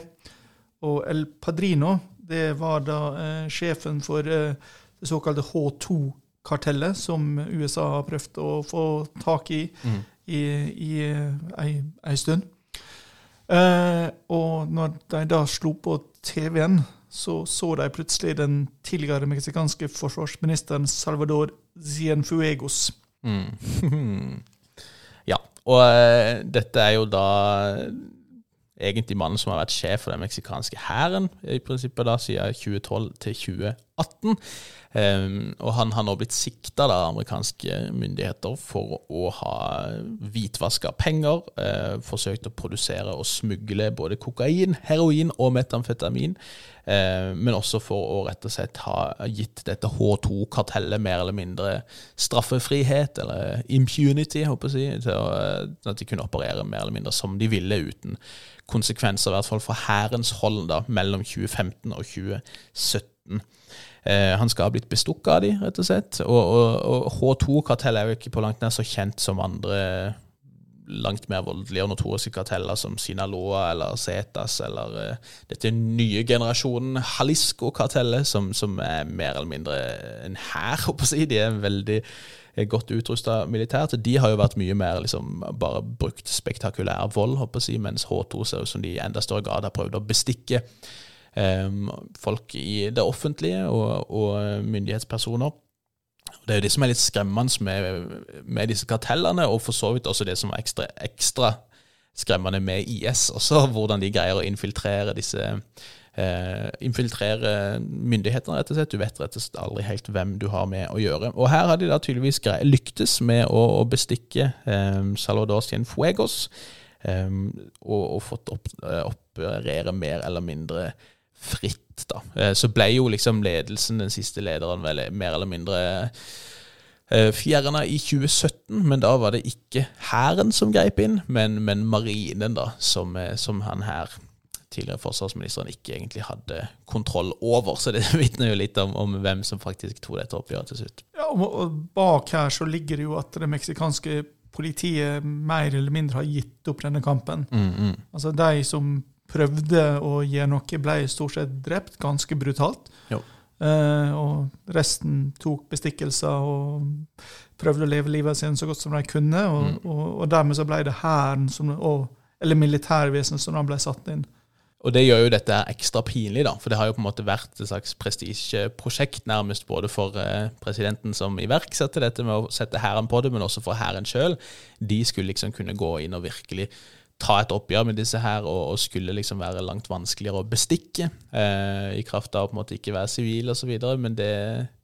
Og El Padrino, det var da eh, sjefen for eh, det såkalte H2-kartellet, som USA har prøvd å få tak i mm. i, i ei, stund. Eh, og når de da slo på TV-en, så så de plutselig den tidligere meksikanske forsvarsministeren Salvador Zienfuegos. Mm. <laughs> ja, og uh, dette er jo da egentlig mannen som har vært sjef for den meksikanske hæren i prinsippet da, siden 2012 til 2018. Um, og han har nå blitt sikta av amerikanske myndigheter for å ha hvitvaska penger, uh, forsøkt å produsere og smugle både kokain, heroin og metamfetamin, uh, men også for å rett og slett ha gitt dette H2-kartellet mer eller mindre straffefrihet, eller impunity, håper jeg, til at de kunne operere mer eller mindre som de ville, uten konsekvenser, i hvert fall for hærens hold da, mellom 2015 og 2017. Eh, han skal ha blitt bestukket av de, rett og slett. Og, og, og H2-kartellet er jo ikke på langt nær så kjent som andre langt mer voldelige og notoriske karteller som Sinaloa eller Zetas eller uh, dette nye generasjonen Jalisco-kartellet, som, som, er mer eller mindre en hær, håper jeg å si. De er veldig godt utrusta militært. De har jo vært mye mer liksom, bare brukt spektakulær vold, håper jeg å si, mens H2 ser ut som de i enda større grad har prøvd å bestikke folk i det offentlige og, og myndighetspersoner. Det er jo det som er litt skremmende med, med, disse kartellene, og for så vidt også det som er ekstra, ekstra skremmende med IS. Også <laughs> hvordan de greier å infiltrere disse eh, Infiltrere myndighetene, rett og slett. Du vet rett og slett aldri helt hvem du har med å gjøre. Og her har de da tydeligvis grei, lyktes med å, å bestikke eh, Salvador Cienfuegos, eh, og, og, fått opp, eh, operere mer eller mindre fritt da. Eh, så ble jo liksom ledelsen, den siste lederen, vel mer eller mindre eh, fjerna i 2017, men da var det ikke hæren som greip inn, men, men marinen, da, som, eh, som, han her tidligere forsvarsministeren ikke egentlig hadde kontroll over. Så det <laughs> vitner jo litt om, om, hvem som faktisk tok dette oppgjøret til slutt. Ja, og Bak her så ligger det jo at det meksikanske politiet mer eller mindre har gitt opp denne kampen. Mm, mm. Altså De som prøvde å gjøre noe, ble stort sett drept, ganske brutalt. Eh, og resten tok bestikkelser og prøvde å leve livet sitt så godt som de kunne. Og, mm. og, og dermed så ble det hæren, eller militærvesenet, som da ble satt inn. Og det gjør jo dette ekstra pinlig, da, for det har jo på en måte vært et slags prestisjeprosjekt nærmest både for eh, presidenten som iverksatte dette med å sette hæren på det, men også for hæren sjøl. De skulle liksom kunne gå inn og virkelig ta et oppgjør med disse her, og, og skulle liksom være langt vanskeligere å bestikke, eh, i kraft av å på en måte ikke være sivil osv., men det,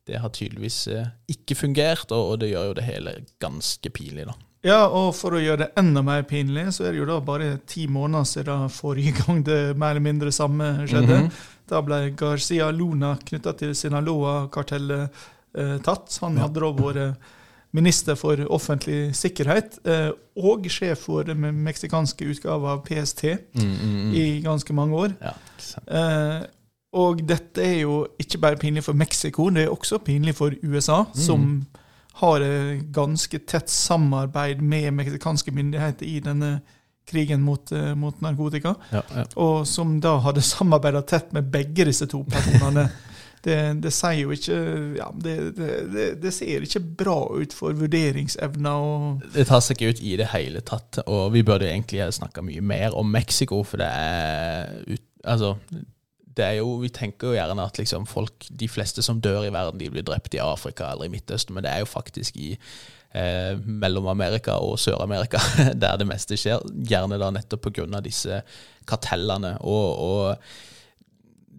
det, har tydeligvis eh, ikke fungert, og, og, det gjør jo det hele ganske pinlig, da. Ja, og for å gjøre det enda mer pinlig, så er det jo da bare ti måneder siden forrige gang det mer eller mindre samme skjedde. Mm -hmm. Da ble Garcia Luna knytta til Sinaloa-kartellet eh, tatt. Han hadde da vært minister for offentlig sikkerhet eh, og sjef for den meksikanske utgava av PST mm, mm, mm. i ganske mange år. Ja, eh, og dette er jo ikke bare pinlig for Mexico, det er også pinlig for USA, mm. som har ganske tett samarbeid med meksikanske myndigheter i denne krigen mot, uh, mot narkotika. Ja, ja. Og som da hadde samarbeida tett med begge disse to personene <laughs> det, det, sier jo ikke ja, det, det, det, ser ikke bra ut for vurderingsevna. Det tar seg ikke ut i det hele tatt. Og vi burde egentlig snakka mye mer om Mexico, for det er ut, Altså, det er jo, Vi tenker jo gjerne at liksom folk, de fleste som dør i verden, de blir drept i Afrika eller i Midtøsten, men det er jo faktisk i eh, Mellom-Amerika og Sør-Amerika <laughs> der det meste skjer. Gjerne da nettopp pga. disse kartellene. og, og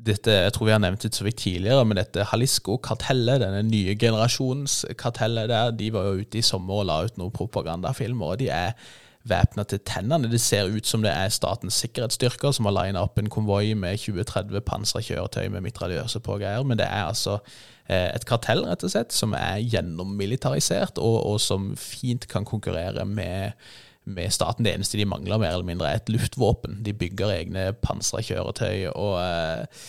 dette, jeg tror vi har nevnt det så vidt tidligere, men dette Halisco-kartellet, denne nye generasjonskartellet der, de var jo ute i sommer og la ut noen propagandafilmer, og de er væpna til tennene. Det ser ut som det er Statens sikkerhetsstyrker som har lina opp en konvoi med 20-30 pansra kjøretøy med mitraljøse på greier, men det er altså eh, et kartell, rett og slett, som er gjennommilitarisert, og, og som fint kan konkurrere med med staten. Det eneste de mangler, mer eller mindre, er et luftvåpen. De bygger egne pansra kjøretøy, og eh,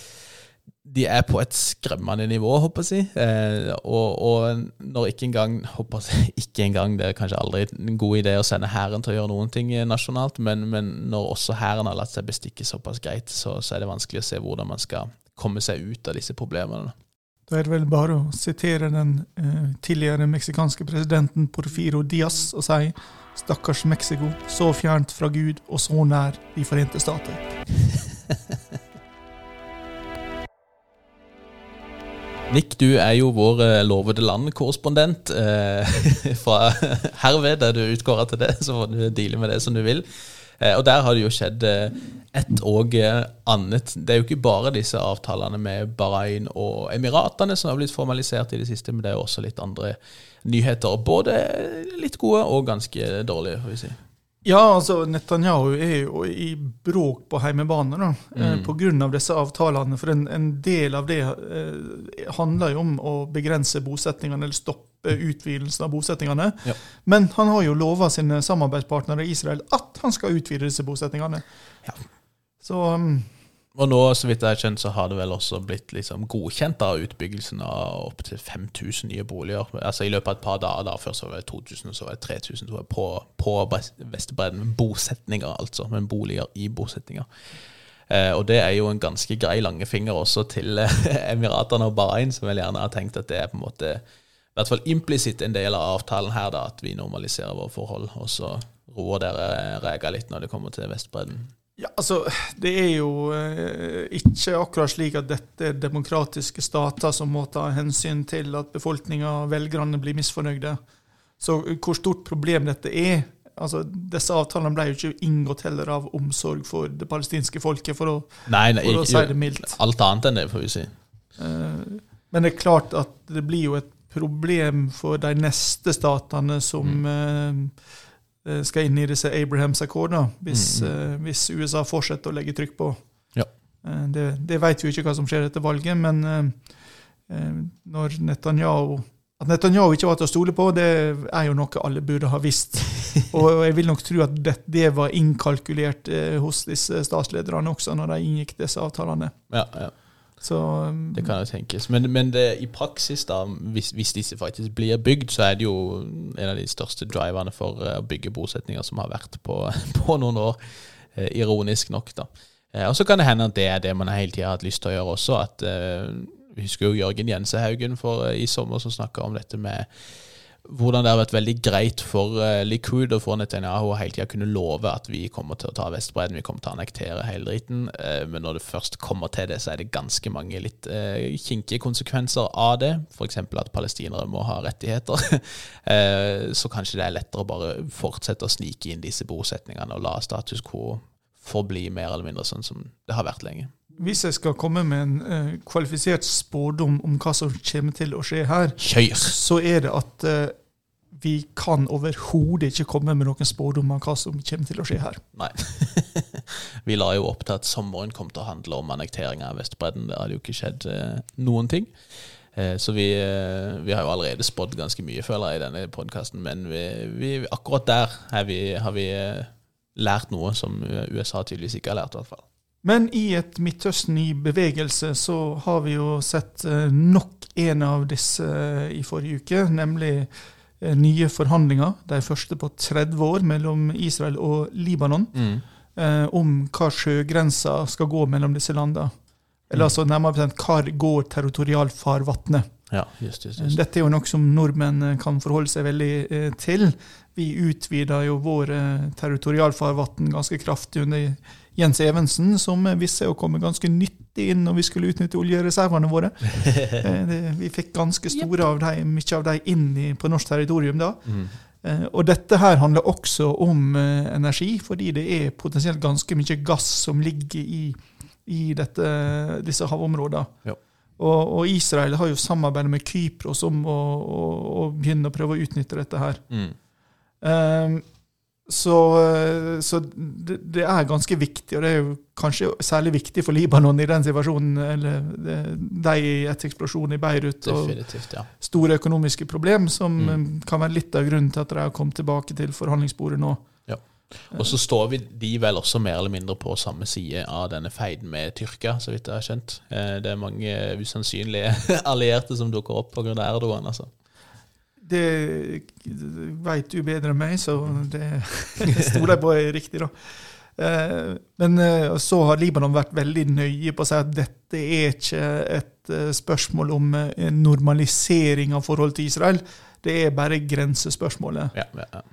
de er på et skremmende nivå, håper jeg. Eh, og, og, når ikke engang håper jeg, <laughs> ikke engang, Det er kanskje aldri en god idé å sende hæren til å gjøre noen ting nasjonalt, men, men når også hæren har latt seg bestikke såpass greit, så, så, er det vanskelig å se hvordan man skal komme seg ut av disse problemene. Da er det vel bare å sitere den eh, tidligere meksikanske presidenten Porfiro Diaz og si Stakkars Mexico, så fjernt fra Gud og så nær De forente stater. <laughs> Nick, du er jo vår eh, lovede. Eh, <laughs> fra herved er du utkåra til det, så får du deale med det som du vil. Eh, og der har det jo skjedd eh, et og eh, annet. Det er jo ikke bare disse avtalene med Bahrain og Emiratene som har blitt formalisert i det siste, men det er jo også litt andre nyheter. Både litt gode og ganske dårlige, får vi si. Ja, altså Netanyahu er jo i bråk på hjemmebane da, eh, mm. pga. disse avtalene. For en, en del av det eh, handler jo om å begrense bosetningene, eller stoppe utvidelsen av bosetningene. Ja. Men han har jo lova sine samarbeidspartnere i Israel at han skal utvide disse bosetningene. Ja. Så um, Og nå, så vidt jeg har skjønt, så har det vel også blitt liksom godkjent av utbyggelsen av opptil 5000 nye boliger. Altså I løpet av et par dager. da, Først var det 2000, så var det 3000 så var det på, på Vestbredden. Bosetninger, altså. Men boliger i bosetninger. Eh, og det er jo en ganske grei langefinger også til eh, Emiratene og Bahrain, som vel gjerne har tenkt at det er på en måte i hvert fall implisitt en del av avtalen her, da, at vi normaliserer våre forhold. Og så roer dere rega litt når det kommer til Vestbredden. Ja, altså, Det er jo eh, ikke akkurat slik at dette er demokratiske stater som må ta hensyn til at befolkninga, velgerne, blir misfornøyde. Så hvor stort problem dette er altså Disse avtalene ble jo ikke inngått heller av omsorg for det palestinske folket, for å, nei, nei, for å si det mildt. Alt annet enn det, får vi si. Eh, men det er klart at det blir jo et problem for de neste statene som mm. uh, skal inn i disse Abrahams-akkordene, hvis, mm. hvis, USA fortsetter å legge trykk på. Ja. Uh, det, det vet vi ikke hva som skjer etter valget, men når Netanyahu at Netanyahu ikke var til å stole på, det er jo noe alle burde ha visst. <laughs> Og jeg vil nok tro at det, det var innkalkulert hos disse statslederne også, når de inngikk disse avtalene. Ja, ja. Så, um, det kan jo tenkes. Men, men det, i praksis, da, hvis, hvis, disse faktisk blir bygd, så er det jo en av de største driverne for eh, å bygge bosetninger som har vært på, <laughs> på noen år. Eh, ironisk nok, da. Eh, og så kan det hende at det er det man hele tida har hatt lyst til å gjøre også. at Vi husker jo Jørgen Jensehaugen for, i sommer som snakka om dette med hvordan det har vært veldig greit for uh, Likud og for Netanyahu å hele tida kunne love at vi kommer til å ta Vestbredden, vi kommer til å annektere hele driten. Uh, men når det først kommer til det, så er det ganske mange litt uh, kinkige konsekvenser av det. F.eks. at palestinere må ha rettigheter. <laughs> så kanskje det er lettere å bare fortsette å snike inn disse bosetningene og la status quo forbli mer eller mindre sånn som det har vært lenge. Hvis jeg skal komme med en uh, kvalifisert spådom om hva som kommer til å skje her, Kjøyr. så er det at uh, vi kan overhodet ikke komme med noen spådom om hva som kommer til å skje her. Nei. <laughs> vi la jo opp til at sommeren kom til å handle om annektering av Vestbredden. Det hadde jo ikke skjedd uh, noen ting. Så vi, vi, har jo allerede spådd ganske mye, føler jeg, i denne podkasten. Men vi, vi, akkurat der vi, har vi lært noe som USA tydeligvis ikke har lært, i hvert fall. Men i et Midtøsten i bevegelse så har vi jo sett eh, nok en av disse eh, i forrige uke, nemlig eh, nye forhandlinger, de første på 30 år, mellom Israel og Libanon, mm. om hva sjøgrensa skal gå mellom disse landene. Eller mm. altså nærmere bestemt hvor går territorialfarvannet. Ja, just, just, just. Dette er jo noe som nordmenn kan forholde seg veldig til. Vi utvida jo vår territorialfarvann ganske kraftig under Jens Evensen, som viste seg å komme ganske nyttig inn når vi skulle utnytte oljereservene våre. <laughs> Eh, vi fikk ganske store av de, mye av dem inn på norsk territorium da. Mm. Eh, og dette her handler også om eh, energi, fordi det er potensielt ganske mye gass som ligger i, i dette, disse havområdene. Ja. Og, og, Israel har jo samarbeidet med Kypros om å, å, å, begynne å prøve å utnytte dette her. Mm. Um, så, eh, så det, det, er ganske viktig, og det er jo kanskje særlig viktig for Libanon i den situasjonen. eller De i etter eksplosjonen i Beirut og ja. store økonomiske problem, som mm. Eh, kan være litt av grunnen til at de har kommet tilbake til forhandlingsbordet nå. Ja. Og så står vi de vel også mer eller mindre på samme side av denne feiden med Tyrkia, så vidt jeg har skjønt. Eh, det er mange usannsynlige <laughs> allierte som dukker opp pga. Erdogan. altså. Det veit du bedre enn meg, så det <laughs> stoler jeg på er riktig, da. Eh, men eh, så har Libanon vært veldig nøye på å si at dette er ikke et eh, spørsmål om normalisering av forhold til Israel. Det er bare grensespørsmålet. Ja, ja, ja.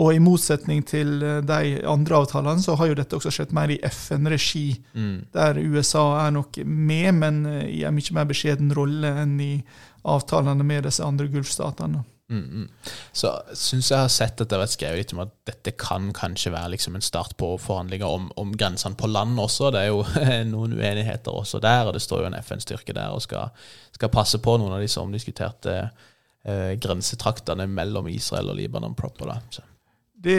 Og i motsetning til de andre avtalene, så har jo dette også skjedd mer i FN-regi, mm. der USA er nok med, men i en mye mer beskjeden rolle enn i avtalene med disse andre gulfstatene. Mm, mm. Så syns jeg har sett at det har vært skrevet litt om at dette kan kanskje være liksom en start på forhandlinger om, om grensene på land også. Det er jo <laughs> noen uenigheter også der, og det står jo en FN-styrke der og skal, skal, passe på noen av disse omdiskuterte eh, grensetraktene mellom Israel og Libanon proper. Da. Så. Det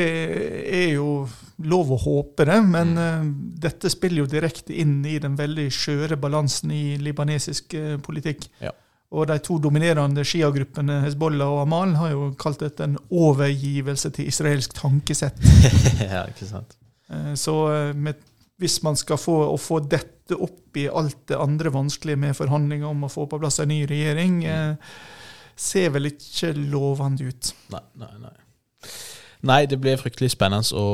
er jo lov å håpe det, men mm. uh, dette spiller jo direkte inn i den veldig skjøre balansen i libanesisk uh, politikk. Ja. Og de to dominerende Shia-gruppene Hezbollah og Amal har jo kalt dette en overgivelse til israelsk tankesett. <laughs> ja, ikke sant. Eh, så eh, med, hvis man skal få, å få dette opp i alt det andre vanskelige med forhandlinger om å få på plass en ny regjering, eh, ser vel ikke lovende ut. Nei, nei, nei. Nei, det blir fryktelig spennende å,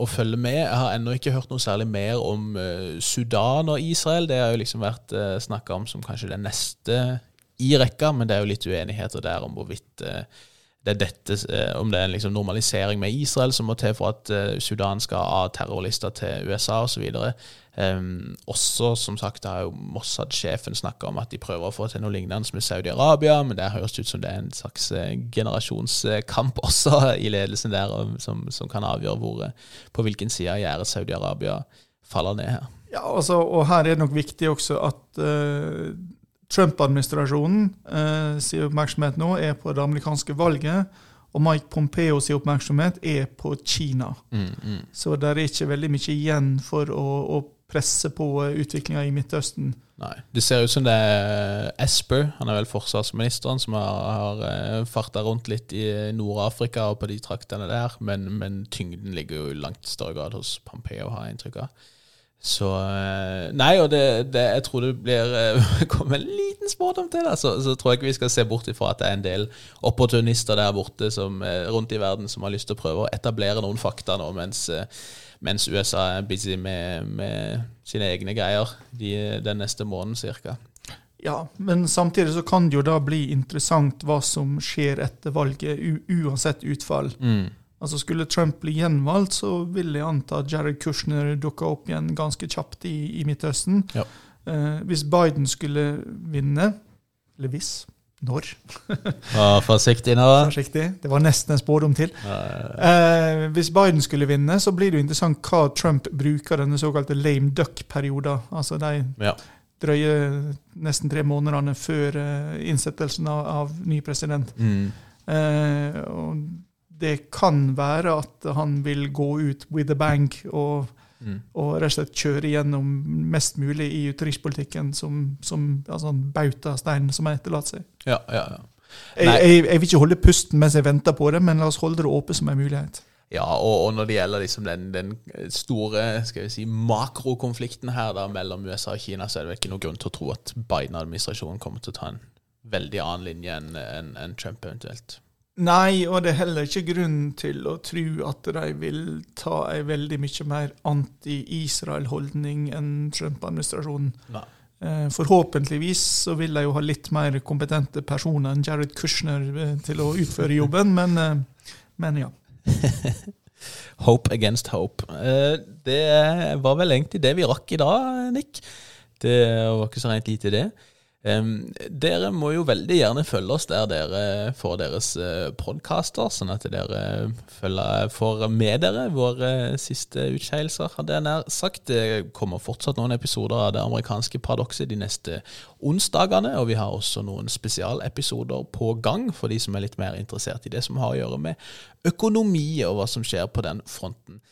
å, følge med. Jeg har ennå ikke hørt noe særlig mer om Sudan og Israel. Det har jo liksom vært uh, snakka om som kanskje det neste i rekka, men det er jo litt uenigheter der om hvorvidt uh, det er dette, uh, om det er en liksom normalisering med Israel som må til for at uh, Sudan skal ha terrorlister til USA osv. Um, også, som sagt, har jo Mossad-sjefen snakka om at de prøver å få til noe lignende med Saudi-Arabia, men det høres ut som det er en slags uh, generasjonskamp <laughs> også i ledelsen der, som, som kan avgjøre hvor, på hvilken side av gjerdet Saudi-Arabia faller ned her. Ja, altså, og her er det nok viktig også at Trump-administrasjonen eh, sin oppmerksomhet nå er på det amerikanske valget. Og Mike Pompeo sin oppmerksomhet er på Kina. Mm, mm. Så det er ikke veldig mye igjen for å, å presse på utviklinga i Midtøsten. Nei. Det ser ut som det er Esper, han er vel forsvarsministeren, som har, har eh, farta rundt litt i Nord-Afrika og på de traktene der, men, men, tyngden ligger jo i langt større grad hos Pompeo, har jeg inntrykk av. Så eh, Nei, og det, det, jeg tror det blir eh, <laughs> Kommer en liten spådom til Da. så, så, tror jeg ikke vi skal se bort ifra at det er en del opportunister der borte som, eh, rundt i verden som har lyst til å prøve å etablere noen fakta nå, mens, mens USA er busy med, med sine egne greier de, den neste måneden cirka. Ja, men samtidig så kan det jo da bli interessant hva som skjer etter valget, uansett utfall. Mm. Altså Skulle Trump bli gjenvalgt, så vil jeg anta at Jared Kushner dukker opp igjen ganske kjapt i, i Midtøsten. Ja. Eh, hvis Biden skulle vinne, eller hvis når? <laughs> ah, forsiktig nå. Forsiktig. Det var nesten en spådom til. Eh, hvis Biden skulle vinne, så blir det jo interessant hva Trump bruker denne såkalte lame duck-perioden. Altså de ja. drøye nesten tre månedene før uh, innsettelsen av, av, ny president. Mm. Eh, og det kan være at han vil gå ut with a bang og, mm. og rett og slett kjøre gjennom mest mulig i utenrikspolitikken som, som altså bautastein som han etterlater seg. Ja, ja, ja. Jeg, jeg, jeg, vil ikke holde pusten mens jeg venter på det, men la oss holde det åpent som en mulighet. Ja, og, og når det gjelder liksom den, den, store skal vi si, makrokonflikten her da, mellom USA og Kina, så er det vel ikke noen grunn til å tro at Biden-administrasjonen kommer til å ta en veldig annen linje enn en, en Trump eventuelt. Nei, og det er heller ikke grunn til å tro at de vil ta ei veldig mye mer anti-Israel-holdning enn Trump-administrasjonen. Eh, forhåpentligvis så vil de jo ha litt mer kompetente personer enn Jared Kushner eh, til å utføre jobben, <laughs> men, eh, men ja. <laughs> hope against hope. Det var vel egentlig det vi rakk i dag, Nick. Det var ikke så rent lite, det. Dere må jo veldig gjerne følge oss der dere får deres uh, podkaster, sånn at dere følger, får med dere våre siste utskeielser, hadde jeg nær sagt. Det kommer fortsatt noen episoder av Det amerikanske paradokset de neste onsdagene, og vi har også noen spesialepisoder på gang for de som er litt mer interessert i det som har å gjøre med økonomi og hva som skjer på den fronten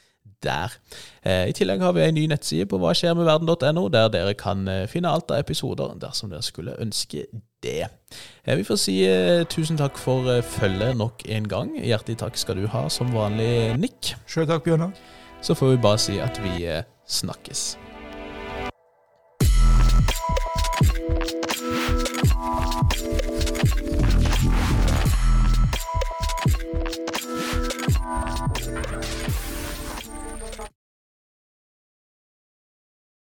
der. Eh, I tillegg har vi en ny nettside på hva skjer med verden.no, der dere kan eh, finne alt av episoder dersom dere skulle ønske det. Eh, vi får si tusen takk for følget nok en gang. Hjertelig takk skal du ha som vanlig, Nick. Sjøl takk, Bjørnar. Så får vi bare si at vi snakkes.